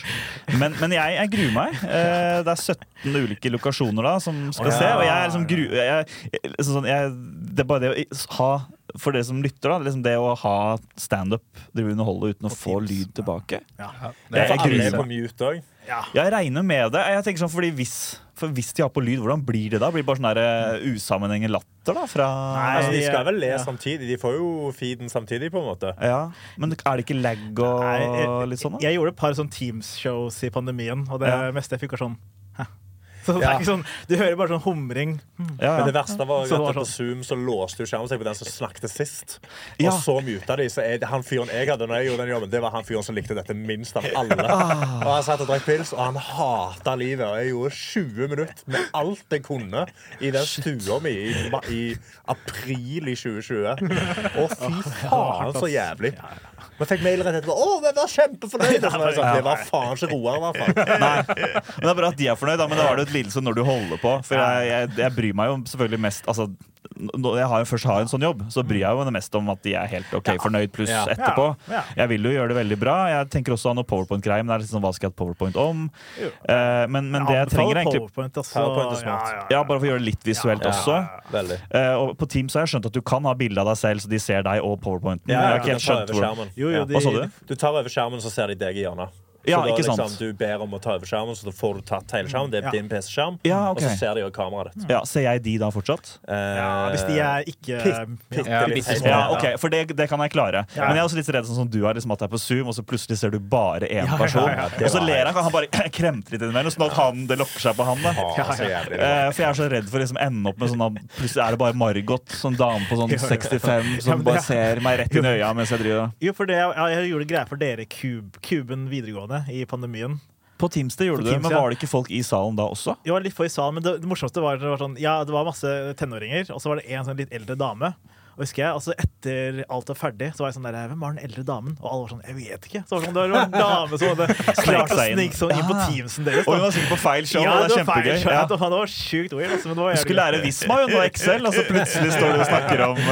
Men, men jeg, jeg gruer meg. Eh, Det er 17 ulike lokasjoner da som skal oh, ja. se, og jeg er liksom gru... Jeg, jeg, liksom sånn, jeg, det er bare det å ha For dere som lytter, da. Liksom det å ha standup, underholde uten å få lyd tilbake. Ja. Det er Jeg for alle på mute òg. Ja. Jeg regner med det. Jeg tenker sånn, fordi hvis, for hvis de har på lyd, hvordan blir det da? Blir det bare sånn der, uh, usammenhengende latter da? Fra Nei, Altså, de skal vel le Ja. samtidig. De får jo feeden samtidig, på en måte. Ja, Men er det ikke lag og Nei, jeg- litt sånn? da? Jeg gjorde et par sånn Teams-shows i pandemien, og det Ja. meste jeg fikk, var sånn? Så det Ja. er ikke sånn, Du hører bare sånn humring. Ja, Men det verste var at på sånn- Zoom så låste jo skjermen seg på den som snakket sist. Ja. Og så muta de. Så jeg, han fyren jeg hadde når jeg gjorde den jobben, det var han fyren som likte dette minst av alle. Ah. Og han satt og drakk pils, og han hata livet. Og jeg gjorde 20 minutter med alt jeg kunne i den stua mi i, i april i 2020. Å, fy faen, så jævlig. Vi fikk mail rett etterpå. Å, vi var kjempefornøyde! Så var jeg sånn, Det var faen ikke Roar, i hvert fall. Nei, men Det er bra at de er fornøyd, da, men da var det et lidelse når du holder på. For jeg, jeg, jeg bryr meg jo selvfølgelig mest altså, Når jeg har, først har en sånn jobb, så bryr jeg jo meg mest om at de er helt ok fornøyd pluss Ja. etterpå. Ja. Jeg vil jo gjøre det veldig bra. Jeg tenker også å ha noe powerpoint-greier, men det er litt sånn, hva skal jeg ha et powerpoint om? Jo. Eh, men, men det jeg trenger egentlig PowerPoint, altså. PowerPoint er smart. Ja, ja, Ja, bare for å gjøre det litt visuelt Ja. også. Eh, og på Teams har jeg skjønt at du kan ha bilde av deg selv, så de ser deg og powerpointen. Ja, jeg har ikke helt skjønt hvor. Jo, jo, de, Hva sa du? Du tar over skjermen, så ser de deg i hjørnet. Ja, så da ikke sant. liksom, du ber om å ta over skjermen, så da får du tatt hele skjermen. Det er Ja. din PC-skjerm. Ja, Og så ser de jo kameraet ditt. Ja, Ser jeg de da fortsatt? ja, hvis de er ikke litt bitte små. Ja, ok, For det, det kan jeg klare. Ja. Men jeg er også litt redd sånn som du er, liksom at det er på Zoom, og så plutselig ser du bare én person. ja, ja, det og så ler han, han bare kremter litt innimellom, sånn at han, det lokker seg på han. da Faen, jævlig. Eh, for jeg er så redd for å liksom ende opp med sånn at plutselig er det bare Margot, sånn dame på sånn 65, som bare ser meg rett inn i øya mens jeg driver Jo, for det, ja, jeg gjorde greier for dere, Kuben videregående, i pandemien. På Teams det gjorde På du, Teams, men var det ikke folk i salen da også? Var litt for i salen, men det, det morsomste var, det var sånn Ja, det var masse tenåringer, og så var det en sånn litt eldre dame. Og husker jeg, altså Etter alt var ferdig, så var jeg sånn der Hvem var den eldre damen? Og alle var sånn Jeg vet ikke. Så var det, sånn, det var en dame som hadde klart å snike sånn inn på. Teamsen deres. Og hun var sikkert på feil show. Ja, det er kjempegøy. var feil, show, Ja. Det var, var sjukt weird. Altså, men det var Du skulle lære Visma hun og Excel, og så plutselig står du og snakker om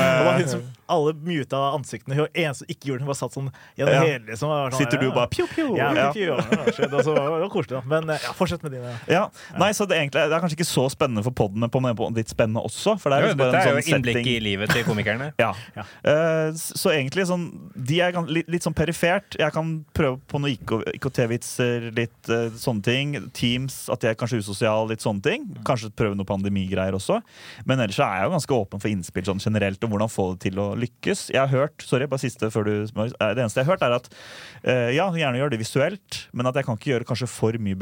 Og var alle muta ansiktene. Hun var eneste som ikke gjorde det. Bare satt sånn gjennom Ja. hele liksom, sånn, Sitter du bare pjo, pjo? Ja, Ja. pjo, pjo, var det var koselig, da. Men eh, ja, fortsett med dine. Ja, nei, så det, egentlig, det er kanskje ikke så spennende for podden, men på en litt spennende også. For det er Jo, liksom bare Dette er jo sånn innblikk setting. i livet til komikerne. Ja. Ja. Uh, så egentlig sånn De er litt, litt sånn perifert. Jeg kan prøve på noen IKT-vitser, litt uh, sånne ting. Teams, at jeg er kanskje usosial, litt sånne ting. Kanskje prøve noe pandemigreier også. Men ellers så er jeg jo ganske åpen for innspill sånn generelt om hvordan få det til å lykkes. Jeg har hørt, sorry, bare siste før du eh, Det eneste jeg har hørt, er at uh, ja, gjerne gjør det visuelt, men at jeg kan ikke gjøre kanskje for mye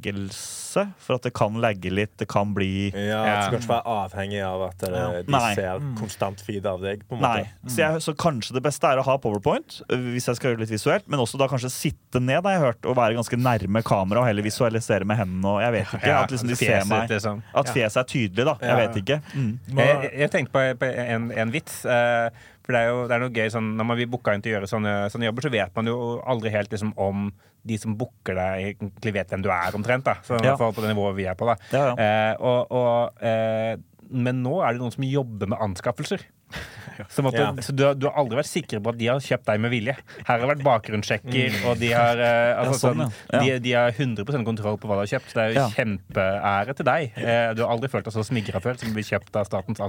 bevegelse, for at det kan lagge litt, det kan bli Ja. Du skal ikke være avhengig av at eh, Ja. de Nei. ser konstant feed av deg. på en Nei. måte. Så, jeg, så kanskje det beste er å ha powerpoint, hvis jeg skal gjøre det litt visuelt, men også da kanskje sitte ned, har jeg hørt, og være ganske nærme kamera og heller visualisere med hendene og jeg vet ikke. Ja, at liksom de ser meg. liksom. At fjeset er tydelig, da. Jeg Ja. vet ikke. Mm. Jeg, jeg, tenkte på, på en, en vits. eh, for det er jo det er noe gøy sånn, Når man blir booka inn til å gjøre sånne, sånne jobber, så vet man jo aldri helt liksom, om de som booker deg, egentlig vet hvem du er, omtrent. da Så, Ja. På det nivået vi er på. da Ja, ja. Eh, og, og, eh, Men nå er det noen som jobber med anskaffelser. At Ja. så du, har- du har aldri vært sikker på at de har kjøpt deg med vilje. Her har det vært bakgrunnssjekker, og de har, eh, altså, Ja, sånn, sånn, ja. de, de har 100% kontroll på hva de har kjøpt. Så det er jo kjempeære til deg. Eh, du har aldri følt deg så smigra før som blir kjøpt av Statens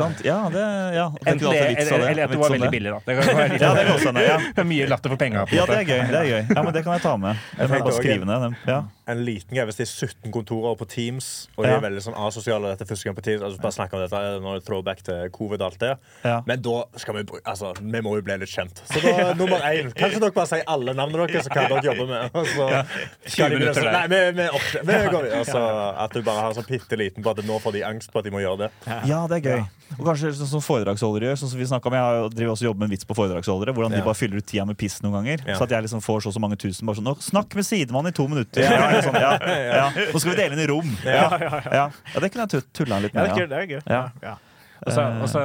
sant? Ja, det, ja. Det er Enten det, alltid eller, eller at du var veldig billig, da. Det, kan litt, Ja, det er også ja. mye latter for penga. Ja, det er gøy. det er gøy Ja, men Det kan jeg ta med. Jeg må bare skrive ned. Ja. En liten greie hvis det er 17 kontorer på Teams, og de Ja. er veldig sånn asosiale dette første gang på Teams altså Bare snakk om dette, nå er det throwback til covid, alt det. Ja. Men da skal vi Altså, vi må jo bli litt kjent. Så da, nummer én Kanskje dere bare sier alle navnene deres så kan dere jobbe med. altså, så skal de 20 minutter så. Nei, vi, vi, opp, vi går. Altså, at du bare har sånn bitte liten på at nå får de angst på at de må gjøre det. Ja, det er gøy. Og kanskje sånn som foredragsholdere gjør. Sånn som vi om, Jeg driver også jobber med en vits på foredragsholdere. Hvordan de bare fyller ut tida med piss noen ganger. Så at jeg liksom får så så mange tusen. Bare sånn, Snakk med sidemannen i to minutter! Ja, sånn, ja, ja. Nå skal vi dele inn i rom! Ja, ja. ja det kunne jeg tulla litt Ja, det med. Ja. Det er gøy. Ja. Ja. Og så, og så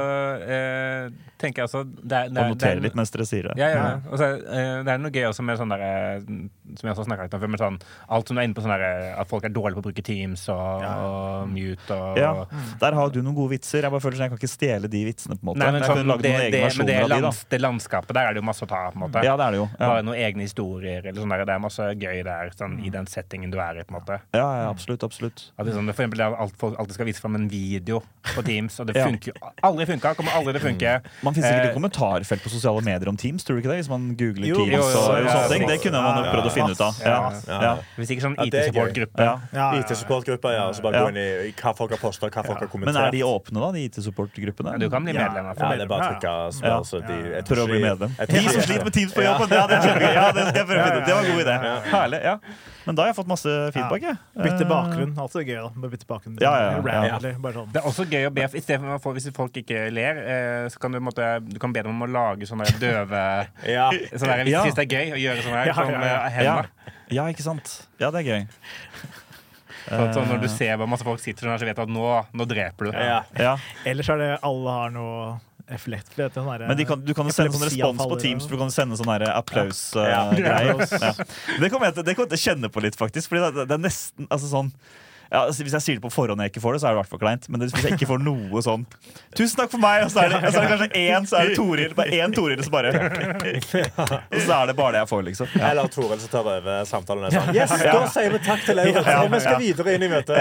eh, tenker jeg også det er, det er, Og notere litt mens dere sier det. Ja, ja. Og så, eh, det er noe gøy også med sånn der, eh, som jeg også snakket litt om før, med sånn, alt som du er inne på sånn der, eh, at folk er dårlige på å bruke Teams og, og mute og Ja, Der har du noen gode vitser. Jeg bare føler sånn, jeg kan ikke stjele de vitsene. på en måte Nei, men sånn, det, det, men det, lands, det landskapet der er det jo masse å ta av. på en måte. Ja, det er det jo. Ja, Bare noen egne historier. Eller sånn der, det er masse gøy der sånn, i den settingen du er i. på en måte ja, ja absolutt. absolutt At det, sånn, for eksempel, alt, folk alltid skal vise fram en video på Teams, og det funker jo aldri funka. Kommer aldri til å funke. Man finnes sikkert Eh, et kommentarfelt på sosiale medier om Teams. Tror du ikke det? Hvis man googler Jo, Teams jo, jo, og sånne ting. Det kunne man jo prøvd å finne ut av. Ja, ja, ja. Hvis ikke sånn er. IT-support-gruppe. ja. Ja, ja. IT-supportgrupper, ja. Og så bare gå inn i hva folk har posta, hva folk har kommentert. Men er de åpne, da, de IT-support-gruppene? Du kan bli medlem. Ja, det er bare å trykke Ja. så de jeg tror Prøv å bli medlem. De som sliter med Teams på jobben! Ja, det. Ja, det skal jeg prøve å finne ut. Det var en god idé. Herlig. ja Men da har jeg fått masse feedback, jeg. Bytte Eh, bakgrunn. Altså gøy, da. Bare bytte bakgrunn. Ja, ja, ja. Bare sånn. Det er også gøy å be i stedet for å få- Hvis folk ikke ler, eh, så kan du, måtte, du kan be dem om å lage sånne døve Ja. sånne der, Hvis Ja. de synes det er gøy å gjøre sånn her Ja, sånn ja, ja. Ja. ja, ikke sant. Ja, det er gøy. Sånn, når du ser hvor masse folk sitter sånn her, så vet du at nå, nå dreper du. Ja. Ja. Ellers er det alle har noe sånn Men de kan, du kan jo sende sånn respons på Teams, for du kan sende sånn Ja. applaus-greier. Ja. Det kommer jeg til det kommer jeg til å kjenne på litt, faktisk. Fordi det, det er nesten altså sånn ja, altså, Hvis jeg sier det på forhånd og jeg ikke får det, så er det i hvert fall kleint. Men hvis jeg ikke får noe sånn 'Tusen takk for meg', og så er det, så er det kanskje én, så er det Toril. Bare én Toril, som bare Og så er det bare det jeg får, liksom. Ja. Eller Toril som tar over samtalen. Sånn. Yes, da sier vi takk til Lauritz, Ja, og vi skal videre inn i møtet.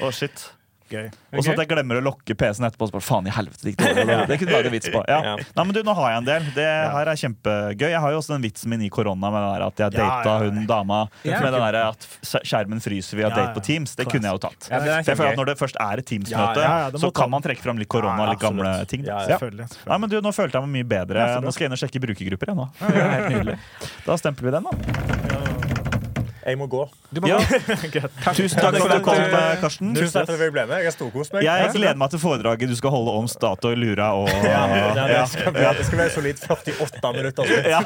Å, shit. Gøy. Og så at jeg glemmer å lokke PC-en etterpå. Så bare, faen i helvete, det det. Det, det kunne du lage vits på. Ja. Ja. Nei, men du, Nå har jeg en del. Det her er kjempegøy. Jeg har jo også den vitsen min i korona med der at jeg data ja, ja. hun dama Ja. med den der at skjermen fryser via Ja, date på Teams. Det kunne jeg jo tatt. Jeg føler at Når det først er et Teams-møte, Ja, ja, ja, så kan man trekke fram litt korona Ja, og litt gamle ting. Ja, ja. Ja. Nei, men du, Nå følte jeg meg mye bedre. Nå skal jeg inn og sjekke brukergrupper. Jeg, nå. Da stempler vi den, da. Jeg må gå. Du må Ja. gå. Tusen takk for at du kom, eh, Karsten. Tusen takk for at jeg ble med. Jeg har storkost meg. Jeg gleder meg til foredraget du skal holde om Statoil, Lura og Ja, det, Ja. skal bli, det skal være solid 48 minutter. Ja.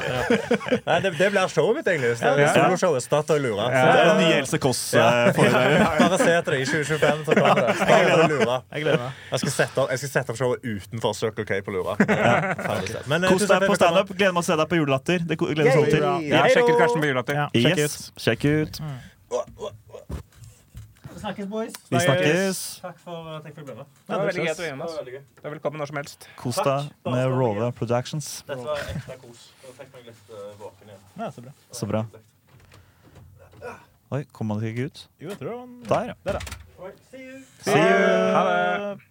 Nei, det, det blir showet mitt, egentlig. Det Soloshowet Statoil Lura. Det er det nye Else Kåss-foredraget. Bare se etter det i 2025. Så kommer det. Statoil Lura. Jeg gleder meg. Jeg skal sette opp, jeg skal sette opp showet utenfor Circle K på Lura. Men, eh, Kos deg på standup. Gleder meg til å se deg på Julelatter. Det gleder vi oss til. Ja, sjekk ut! Karsten på Julelatter. Ja, sjekk ut. Ut. Vi snakkes, boys. Vi snakkes. Takk for at jeg fikk bli med. Det var veldig gøy at du var innom oss. Er velkommen når som helst. Kos deg med Rove Productions. Dette var ekte kos. Da fikk meg litt uh, våken igjen. Ja, så bra. Så bra. Oi, kom han ikke ut? Jo, jeg tror han Der, ja. Der, ja. See you. Ha det.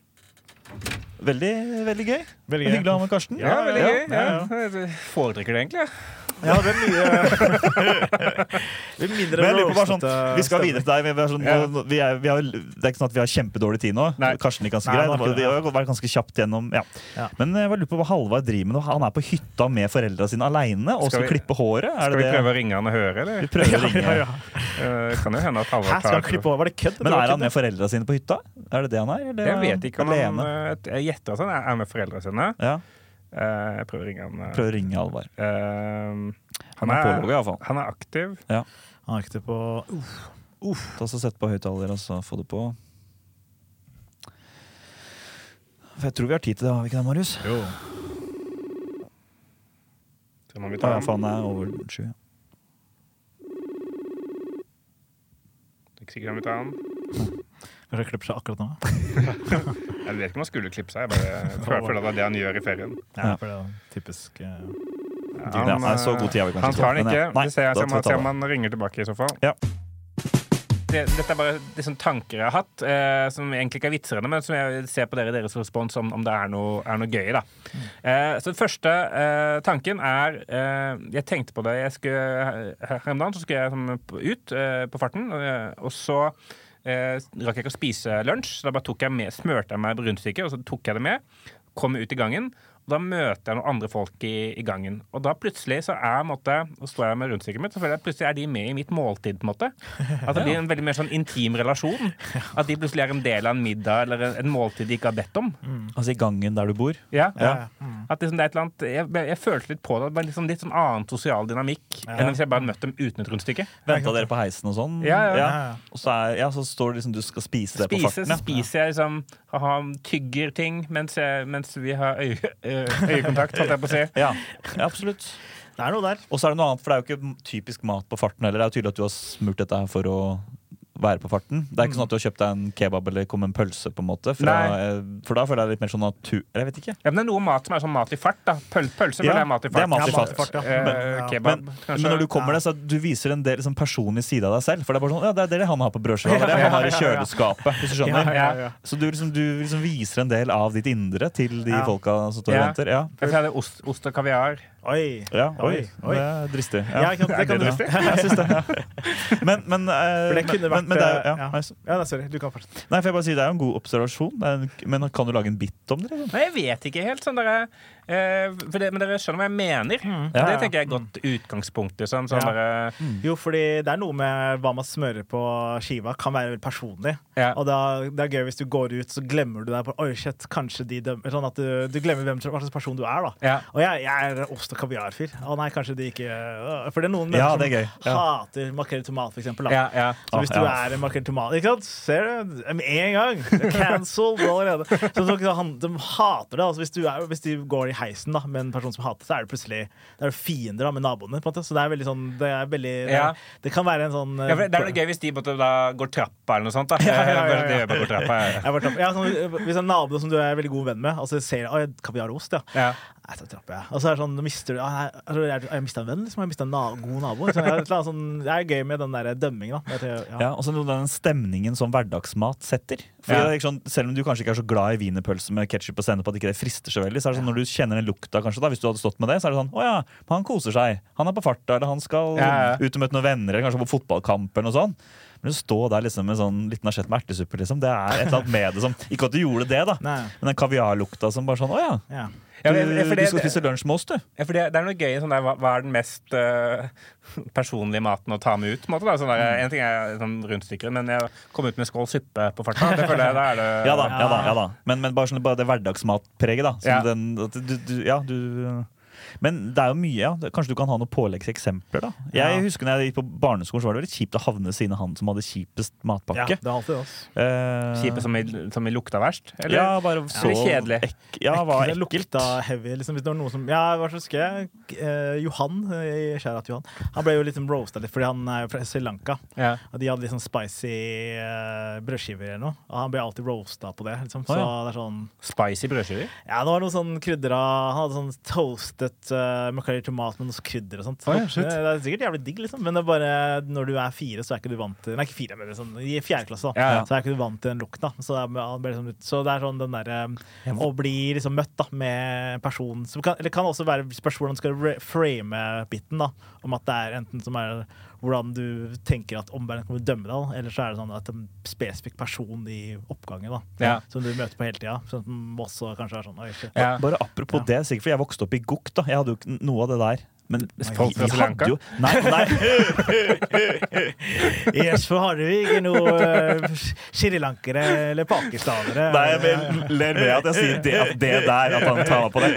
Veldig, veldig gøy. Veldig gøy. Hyggelig å ha med Karsten. Ja, veldig ja, gøy. ja, Ja. Jeg Foretrekker det egentlig. Ja, det blir mye Vi mindre Men jeg lurer på bare sånn, Vi skal videre til deg. Vi er sånn, Ja. nå- vi er, vi har, det er ikke sånn at vi har kjempedårlig tid nå. Nei. Karsten gikk ganske Nei, det var ikke Vi har vært ganske kjapt gjennom ja. Ja. Men jeg bare lurer på hva Halvard driver med nå. Han er på hytta med foreldra sine aleine og Skal skal vi- klippe håret. Er Skal det vi det? prøve å ringe han og høre, eller? Vi prøver å ringe. ja, ja. Eh, kan jo hende at Halvard Hæ, skal han tar klippe over? Var det kødd? Men er han med foreldra sine på hytta? Er det det han er? Eller Jeg vet ikke om han alene? eh, Jeg gjetter at han er med foreldrene sine. Ja, Eh, Jeg prøver å ringe han. Prøver Prøv å ringe Alvar. Eh, Han er pålogga iallfall. Han er aktiv. Ja. Han er aktiv på Ta så Sett på høyttaler og så få det på. For jeg tror vi har tid til det, har vi ikke det, Marius? Jo. Så må vi Ja, ta for han. det er over sju. Det er ikke sikkert han vil ta han. Kanskje jeg klipper seg akkurat nå? Jeg vet ikke om han skulle klippe seg. Jeg bare føler føler at det er det han gjør i ferien. Ja, for det er typisk Ja, Han, Ja, nei, så god tid har vi kanskje han tar den ikke, ikke. Nei, Vi ser, ser det. om han ringer tilbake i så fall. Ja. Det, dette er bare liksom, tanker jeg har hatt, eh, som egentlig ikke er vitser ennå, men som jeg ser på dere deres respons om, om det er noe, er noe gøy. Da. Eh, så den første eh, tanken er eh, Jeg tenkte på det jeg skulle, Her om dagen så skulle jeg sånn, ut eh, på farten, eh, og så eh, rakk jeg ikke å spise lunsj, så da bare tok jeg med, smørte jeg meg rundstykker, og så tok jeg det med. Kom ut i gangen. Og da møter jeg noen andre folk i, i gangen. Og da plutselig så er på måte, og står jeg med rundstykket mitt, så føler jeg at plutselig er de med i mitt måltid. på en måte. At det blir en veldig mer sånn intim relasjon. At de plutselig er en del av en middag eller en, en måltid de ikke har bedt om. Altså i gangen der du bor. Ja. Ja, ja. At liksom det er et eller annet, jeg, jeg følte litt på det. det var liksom litt sånn annen sosial dynamikk Ja. enn hvis jeg bare møtte dem uten et rundstykke. Venta dere på heisen og sånn? Ja, ja. Og så, er, ja, så står det liksom du skal spise det på farten. spiser jeg liksom ha, tygger ting mens, jeg, mens vi har øye, øyekontakt, holdt jeg på å si. Ja. ja, absolutt. Det er noe der. Og så er det noe annet, for det er jo ikke typisk mat på farten heller. Det er jo tydelig at du har smurt dette her for å være på farten. Det er ikke sånn at du har kjøpt deg en kebab eller kom en pølse, på en måte. Fra, eh, for da føler jeg det litt mer sånn natur... Jeg vet ikke. Ja, men det er noe mat som er sånn mat i fart. da Pøl, Pølse Ja, er mat i det er mat i Ja, fart. fart, ja. Eh, Men- kebab, Men, men når du kommer der, så du viser en del liksom, personlig side av deg selv. For det er bare sånn, ja, det er det han har på brødskiva, det er det han har i kjøleskapet. Hvis du skjønner. Ja, ja. Så du liksom, du liksom viser en del av ditt indre til de Ja. folka som står og Ja. venter. Ja. Jeg hadde ost, ost og kaviar. Oi. Ja, oi, Oi. Det er dristig. Ja, Ja, sant? det kan du. det Ja. Jeg syns det. Ja. Men, men, eh, For det kunne vært men, men det er, eh, ja, ja. nei, Ja, sorry. Du kan fortsette. Nei, for jeg bare sier Det er jo en god observasjon, det er en, men kan du lage en bit om det? Liksom? Nei, jeg vet ikke helt. sånn der, eh, det, Men dere skjønner hva jeg mener. Mm. Ja, det tenker jeg er et godt utgangspunkt. Liksom, sånn Ja. dere, Jo, fordi det er noe med hva man smører på skiva, kan være veldig personlig. Ja. Og da, det er gøy hvis du går ut, så glemmer du deg på Oi, shit, kanskje de dømmer Sånn at du, du glemmer hvem, hva slags person du er, da. Og jeg, jeg er ost- og kaviar-fyr. Å nei, kanskje de ikke øh, For det er noen mennesker det er som hater makrell i tomat, for eksempel. Så hvis du er en makrell i tomat Ikke sant? Ser du? Med en gang! Cancelled allerede. Så de, han- de hater det. Altså, hvis, du er, hvis de går i heisen da, med en person som hater, så er det plutselig Det er fiender da, med naboene. På en måte. Så det er veldig sånn Det, er veldig, det, Ja. det kan være en sånn Ja, for det er noe gøy hvis de måtte da går trappa eller noe sånt. da Ja, ja, ja, ja. Går trappa. ja. Sånn, hvis en nabo som du er veldig god venn med, altså ser at 'Kan vi ha ja. Ja. Nei, så trapper jeg. Og så er det sånn, da mister du Har altså, jeg, mista en venn, liksom. Jeg mista en god nabo. Liksom. Jeg, er sånn, det er gøy med den der dømminga. Ja. Ja, og så den stemningen som hverdagsmat setter. Fordi Ja. det er sånn, selv om du kanskje ikke er så glad i wienerpølse med ketsjup og sennep, at ikke det frister så veldig, så er det sånn når du kjenner den lukta, kanskje da, hvis du hadde stått med det, så er det sånn Å ja, han koser seg. Han er på farta, eller han skal ja. ut og møte noen venner, eller kanskje på fotballkamp eller noe sånt. Men å stå der liksom med sånn liten asjett med ertesuppe, liksom, det er et eller annet med det som Ikke at du gjorde det, da, Nei. men den kaviarlukta som bare sånn Å ja, Ja. Ja, du, men- du skal spise lunsj med oss, du. Ja, for det, det er noe gøy sånn der, hva, hva er den mest uh, personlige maten å ta med ut? Måte, da? Sånn der, en ting er sånn rundstykker, men jeg kom ut med skål suppe på farta. Det føler det da er det Ja da. ja da, ja da. Men, men bare, sånn, bare det hverdagsmatpreget, da. Som Ja. den, du, du, ja, du Men det er jo mye, ja. Kanskje du kan ha noen påleggseksempler, da. Jeg Ja. husker når jeg gikk på barneskolen, så var det veldig kjipt å havne ved siden av han som hadde kjipest matpakke. ja, det er alltid oss. Eh, Kjipe som, i- som i lukta verst? Eller? Ja, bare så Eller kjedelig? Ek, ja, var det ekkelt. lukta heavy. Liksom, hvis det var noe som Ja, hva husker jeg? Eh, Johan, eh, kjære at Johan, han ble jo liksom roasta litt fordi han er jo fra Sri Lanka. Ja. Og de hadde sånn spicy eh, brødskiver eller noe. Og han ble alltid roasta på det. Liksom. Så Å, det er sånn Spicy brødskiver? Ja, det var noe sånn krydra Han hadde sånn toastet uh, makrell i tomat med noe krydder og sånt. Oh, ja, det, det er sikkert jævlig digg, liksom. Men det er bare når du er fire, så er ikke du vant til Nei, ikke fire, men liksom, i fjerde klasse, da. Ja. Så er ikke du vant til den lukta. Så, det liksom, så det er sånn den derre Å bli liksom møtt da med en person som kan Eller kan også være spørsmål om skal frame biten, da. Om at det er enten som er hvordan du tenker at omverdenen kommer til å dømme deg, da, eller så er det sånn at en spesifikk person i oppgangen da, Ja. som du møter på hele tida. Sånn også kanskje er sånn Ja. Bare apropos Ja. det, sikkert for jeg vokste opp i Gok. da Jeg hadde jo noe av det der. Men Folk fra Sri Lanka? jo Nei, nei. Yes, for har du ikke noe uh, srilankere eller pakistanere? Nei, jeg vel- ler med at jeg sier det, at det der, at han tar på det.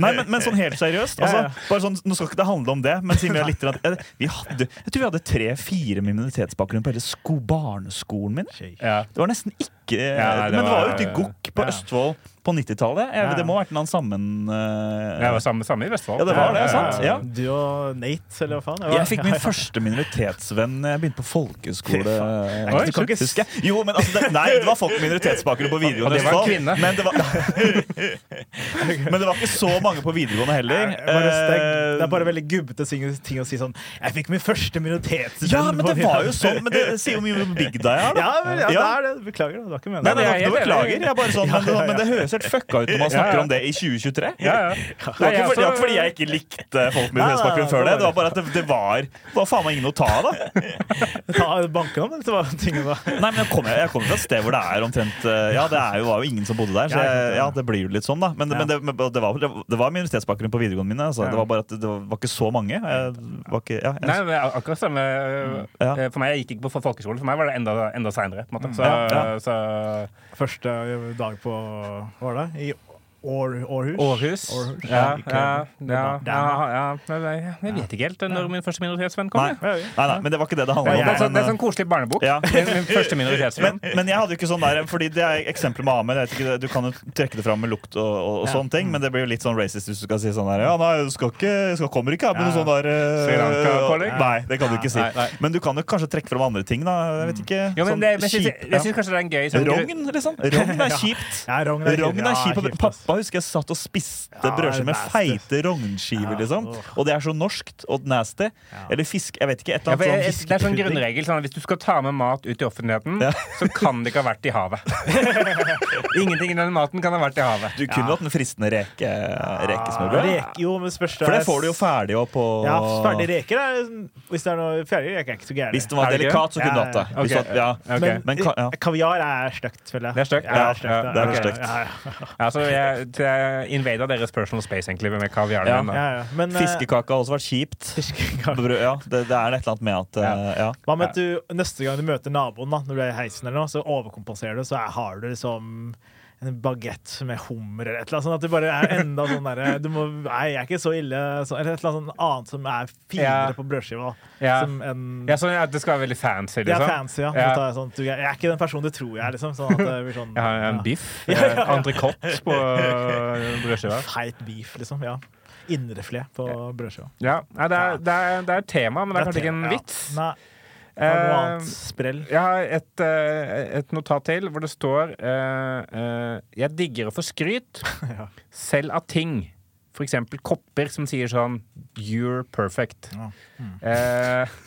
Nei, men, men sånn helt seriøst. Altså, bare sånn, nå skal ikke det handle om det, men siden vi har litt eh, vi hadde, Jeg tror vi hadde tre-fire minoritetsbakgrunn på hele sko, barneskolen min. Det var nesten ikke Ja, nei, det Men det var ute i Gokk på ja. Østfold på 90-tallet. Ja. Det må ha vært en annen sammen... Uh... Det var samme, samme i Vestfold. Ja, det var det, sant? Ja. Du og Nate, eller hva faen? Jeg fikk min første minoritetsvenn jeg begynte på folkeskole. Oi, Du kan ikke huske. Jo, men altså, det, Nei, det var folk med minoritetsbakgrunn på Og videregående. det var en kvinne. Men det, var, men det var ikke så mange på videregående heller. Det, er, er bare Eh, veldig gubbete ting, å si sånn Jeg fikk min første minoritetsvenn. Ja, men det var jo sånn. Men det sier jo mye om Big jeg har. da. Ja, men, ja, det er det. Beklager, det var ikke meningen. nei, jeg er nei, jeg, beklager. Jeg bare sånn, men det høres helt fucka ut når man snakker ja. om det i 2023. Ja, ja. Det var ikke fordi, altså- var ikke fordi jeg ikke likte folk med minoritetsbakgrunn før det. Det var bare at det, det var, var faen meg ingen å ta av, da. Ta banken om, det var tingene da. Nei, men jeg kommer kom fra et sted hvor det er omtrent eh, Ja, det er jo, var jo ingen som bodde der, så jeg, ja, det blir jo litt sånn, da. Men, men, det, det, var, det var minoritetsbakgrunn på videregående mine. Altså. Det var bare at det var ikke så mange. Jeg var ikke, ja, jeg, Nei, men ak- akkurat samme Ja. eh, For meg, jeg gikk ikke på folkeskole. For meg var det enda, enda seinere. Så, Ja, ja. så Første dag på Hva var det? I Århus? Århus. Ja, ja, ja, Der. ja, ja. Men Jeg jeg vet ikke helt når min første minoritetsvenn kom. Nei. jeg. Nei, nei, men det var ikke det det handla Det om. er, sånn, det er sånn koselig barnebok. Ja. Min, min første minoritetsvenn. men, men jeg hadde jo ikke sånn der Fordi det er eksempelet med Ahmed. Jeg vet ikke, du kan jo trekke det fram med lukt og, og, og Ja. sånne ting, men det blir jo litt sånn racist hvis du skal si sånn der Ja, nei, du skal ikke, skal, kommer ikke her med noe sånn der uh, Nei, det kan du ikke si. Nei, nei. Men du kan jo kanskje trekke fram andre ting, da. Jeg vet ikke. Jo, men sånn det, men jeg kjip- jeg syns kanskje det er en gøy sånn, Rogn, liksom. Rogn er kjipt. Rogn er kjipt. Pappa husker jeg satt og spiste Ja, brødskiver med feite rognskiver, liksom. Og det er så norskt og nasty. Eller fisk Jeg vet ikke. Et eller annet sånn det er sånn grunnregel sånn Hvis du skal ta med mat ut i offentligheten, så kan det ikke ha vært i havet. Ingenting i den maten kan ha vært i havet. Du kunne hatt en fristende reke, rekesmørbrød. Reke, jo, men spørs For det får du jo ferdig opp på Ja, ferdig reker er Hvis det er noe ferdig reker, er ikke så gærent. Hvis den var delikat, så kunne du hatt det. ja. Hvis du Ok. ja. Okay. Men, Men ja. kaviar er stygt, føler jeg. Det er stygt? Ja, det er stygt. Ja, ja. Jeg, jeg invada deres personal space egentlig med kaviaren Ja. Ja, ja. Eh, Fiskekake har også vært kjipt. fiskekake. Brød, ja, det, det er et eller annet med at eh, ja. Hva med at du neste gang du møter naboen, da, når du er i heisen, eller noe, så overkompenserer du, så har du liksom en bagett med hummer eller et eller annet sånn at det bare er enda sånn derre Nei, jeg er ikke så ille så, Eller et eller annet sånn annet som er finere Ja. på brødskiva. Ja. Som en Ja, sånn at det skal være veldig fancy, liksom? er liksom. fancy, ja. Ja. Jeg, sånn, du, jeg er ikke den personen du tror jeg er, liksom. Sånn at det blir sånn Jeg har en ja. biff. Ja, ja, ja. Entrecôte på øh, brødskiva. Feit beef, liksom. Ja. Indrefilet på brødskiva. Ja, det, er, det, er, det er et tema, men det er kanskje ikke en ja. vits. Nei. Har du noe annet sprell? Jeg har et, eh, et notat til hvor det står eh, eh, Jeg digger å få skryt, Ja. selv av ting. For eksempel kopper som sier sånn You're perfect. Ja. Eh,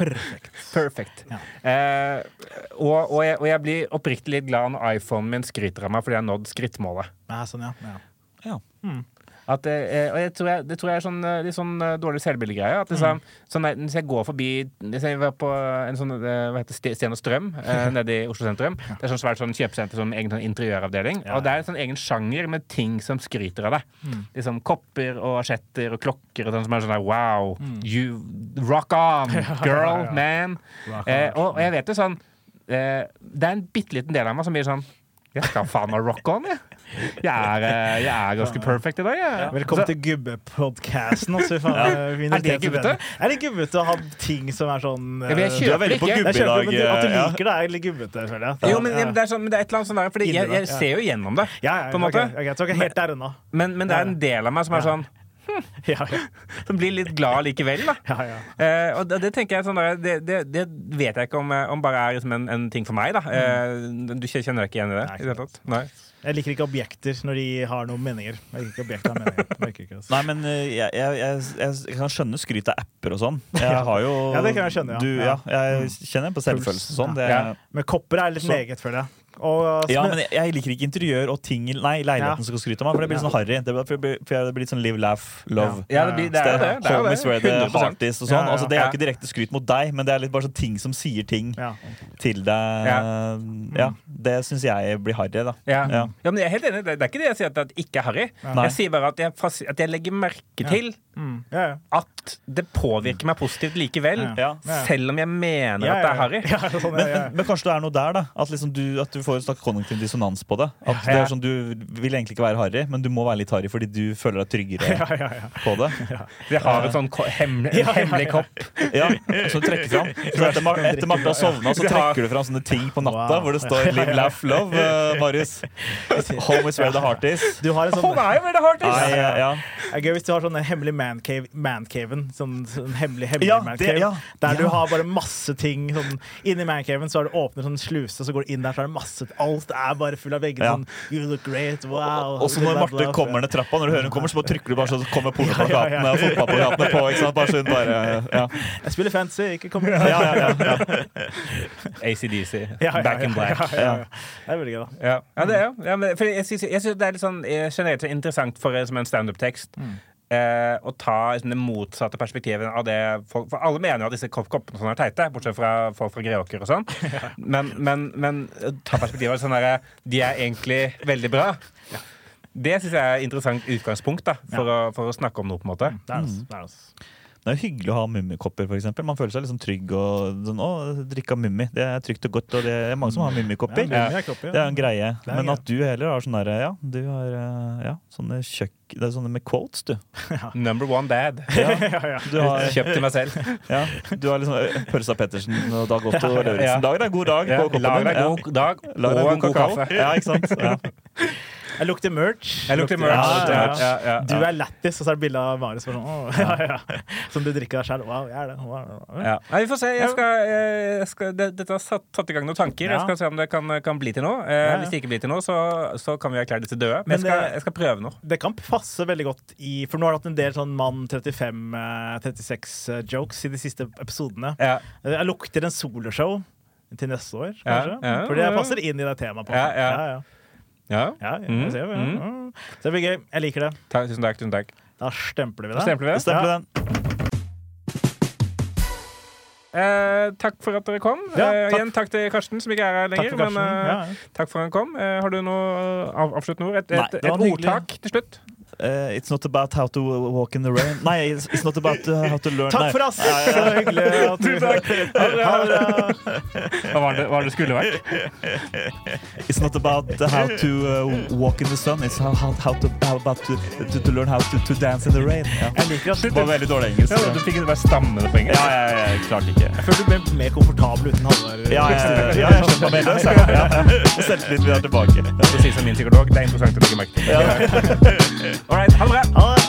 Perfekt. perfect. Ja. Eh, og, og, jeg, og jeg blir oppriktig litt glad når iPhonen min skryter av meg fordi jeg har nådd skrittmålet. Ja, sånn, ja. ja. Ja. At, eh, og jeg tror, jeg, det tror jeg er sånn, eh, litt sånn eh, dårlig selvbildegreie. At liksom, sånn Hvis jeg går forbi Hvis jeg var på en sånn eh, hva heter det, Sten og Strøm eh, nede i Oslo sentrum Det er sånn svært sånn kjøpesenter som egen sånn interiøravdeling. Ja. Og det er en sånn egen sjanger med ting som skryter av deg. Liksom Kopper og asjetter og klokker og sånn som er sånn der Wow! You rock on, girl, ja. man! On. Eh, og, og jeg vet jo sånn eh, Det er en bitte liten del av meg som blir sånn Jeg skal faen meg rock on, jeg. Jeg er, eh, jeg er ganske perfect i dag, jeg. Velkommen Så- til gubbepodkasten. Altså, eh, Er det gubbete? Er det gubbete å ha ting som er sånn Ja, men jeg eh, Du er veldig på gubbe i dag. At du liker det, er litt gubbete, føler jeg. Jo, men, det, er sånn, men det er et eller annet sånn der Fordi jeg, jeg ser jo gjennom det, ja, ja, på en måte. Okay, jeg helt der unna. men, men det er en del av meg som er sånn Ja, ja. Som blir litt glad likevel, da. ja, ja. Eh, og det, det tenker jeg sånn der, det, det, det vet jeg ikke om, eh, om bare er liksom en, en ting for meg, da. Eh, du kjenner deg ikke igjen i det? Nei, i det tatt? Nei. Jeg liker ikke objekter når de har noen meninger. Jeg liker ikke objekter har meninger. Ikke. Nei, men eh, jeg, jeg, jeg, kan skjønne skryt av apper og sånn. Jeg har jo Ja, det kan jeg skjønne, ja. Du, ja. Jeg kjenner på selvfølelse og sånn. Det, Ja. Men kopper er litt Så- meget, føler jeg. Og, Ja, men jeg, jeg liker ikke interiør og ting nei, leiligheten Ja. som skal skryte av meg, for det blir sånn harry. Det, blir- for det blir- for det blir litt sånn live, laugh, love. Ja, det, blir, det er det. det, er det. where the 100%. heart is og sånn. Altså, det er ikke direkte skryt mot deg, men det er litt bare sånn ting som sier ting til deg. Ja, Det syns jeg blir harry, da. Ja. Ja. ja, men jeg er helt enig. Det er ikke det jeg sier at det ikke er harry. Jeg sier bare at jeg, at jeg legger merke til Mm. at det påvirker meg positivt likevel. Selv om jeg mener at det er harry. Ja, sånn, Men, ja. men, men kanskje det er noe der, da. At, liksom du, at du får en slags kognitiv dissonans på det. At det Ja. er sånn, Du vil egentlig ikke være harry, men du må være litt harry fordi du føler deg tryggere Ja, ja, ja. på det. Vi har en sånn hemmelig, hemmelig kopp. Ja, Som trekker fram. Så etter, etter Marte har sovna, så trekker du fram sånne ting på natta Wow. hvor det står 'Live, laugh, love'. uh, Marius. Home is where the heart is. Du har en sånn Home er jo veldig hardt! Nei, ja, ja. Det er gøy hvis du har sånn en hemmelig mancave, mancaven. Sånn, sånn hemmelig, hemmelig Ja, mancave. ja. Der du har bare masse ting. Sånn, inni mancaven så har du åpner sånn sluse, så går du inn der, så er det masse closet. Alt er bare full av vegger. Ja. Sånn You look great. Wow. Og så når Marte kommer ned trappa, når du hører hun kommer, så bare trykker du bare så kommer Ja, ja, pornoplakatene ja. og fotballplakatene på. Ikke sant? Bare så hun bare Ja, Jeg spiller fancy, ikke kom ja, ja. ja, ja. ACDC. Back in black. Det er veldig gøy, da. Ja, ja det er jo. Ja, jeg syns det er litt sånn eh, generelt interessant for eh, som en standup-tekst. Eh, å ta liksom, det motsatte perspektivet av det folk For alle mener jo at disse kopp koppene sånn er teite, bortsett fra folk fra Greåker og sånn. Men, men, men eh, ta perspektivet av sånn derre De er egentlig veldig bra. Det syns jeg er et interessant utgangspunkt da for, å, for å snakke om noe, på en måte. Det er, altså- det er, altså. Det er jo hyggelig å ha mummikopper, eksempel. Man føler seg liksom trygg og sånn Å, drikke av mummi. Det er trygt og godt, og det er mange som har mummikopper. Ja, ja. Det er en greie. Men at du heller har sånn derre Ja, du har eh, ja, sånne kjøkk... Det er sånne med quotes, du. Number one dad. ja, ja. Du har, Kjøpt til meg selv. ja, du har liksom eh, Pølsa Pettersen og Dag Otto og Ja. Lauritzen. Dag en god dag på koppen Lag deg en god dag og en god kaffe. Ja, ikke sant? Jeg lukter merch. Jeg lukter merch. Ja, ja. Ja, Du er lættis, og så er det bilde av Marius. Sånn, ja. Som du drikker deg sjøl. Wow, jeg er det. Wow. Vi får se. Jeg skal, jeg skal, det, dette har satt, satt i gang noen tanker. Jeg skal se om det kan, kan bli til noe. Eh. Hvis det ikke blir til noe, så, så kan vi erklære det til døde. Men, Men jeg, skal, jeg skal prøve noe. Det kan passe veldig godt i For nå har du hatt en del sånn mann 35-36-jokes i de siste episodene. Ja. Jeg lukter en soloshow til neste år, kanskje. Fordi jeg passer inn i det temaet. på Ja, ja. Ja, ja. ja, Mm, jeg ser, ja. mm. Mm. Så det blir gøy. Jeg liker det. Takk, tusen takk. tusen takk Da stempler vi Da det. stempler vi det. Stempler Ja. den. Eh, takk for at dere kom. Ja, eh, takk. igjen takk til Karsten, som ikke er her Takk lenger. for Men eh, Ja, ja. takk for at han kom. Eh, har du noe av, avsluttende ord? Et, et, Nei, et hyggelig. ordtak til slutt? Eh, it's not about how to walk in the rain. Nei, it's, it's not about uh, how to learn Takk for oss! Så hyggelig at du takk. Ha det bra. Hva var det, hva det skulle vært? It's not about uh, how to uh, walk in the sun. It's how, how, how to, how about to, to, to learn how to, to dance in the rain. Ja. Jeg liker at Det du var veldig dårlig engelsk. Ja, du fikk bare stammende på engelsk. Ja, ja, ja, jeg klarte ikke. Jeg føler du ble mer komfortabel uten Halvard. Ja, ja, ja, ja, jeg skjønner meg så Ja, ja. Selvtilliten min er tilbake. For å si som min psykolog, det er interessant å legge merke til. All right, ha det bra.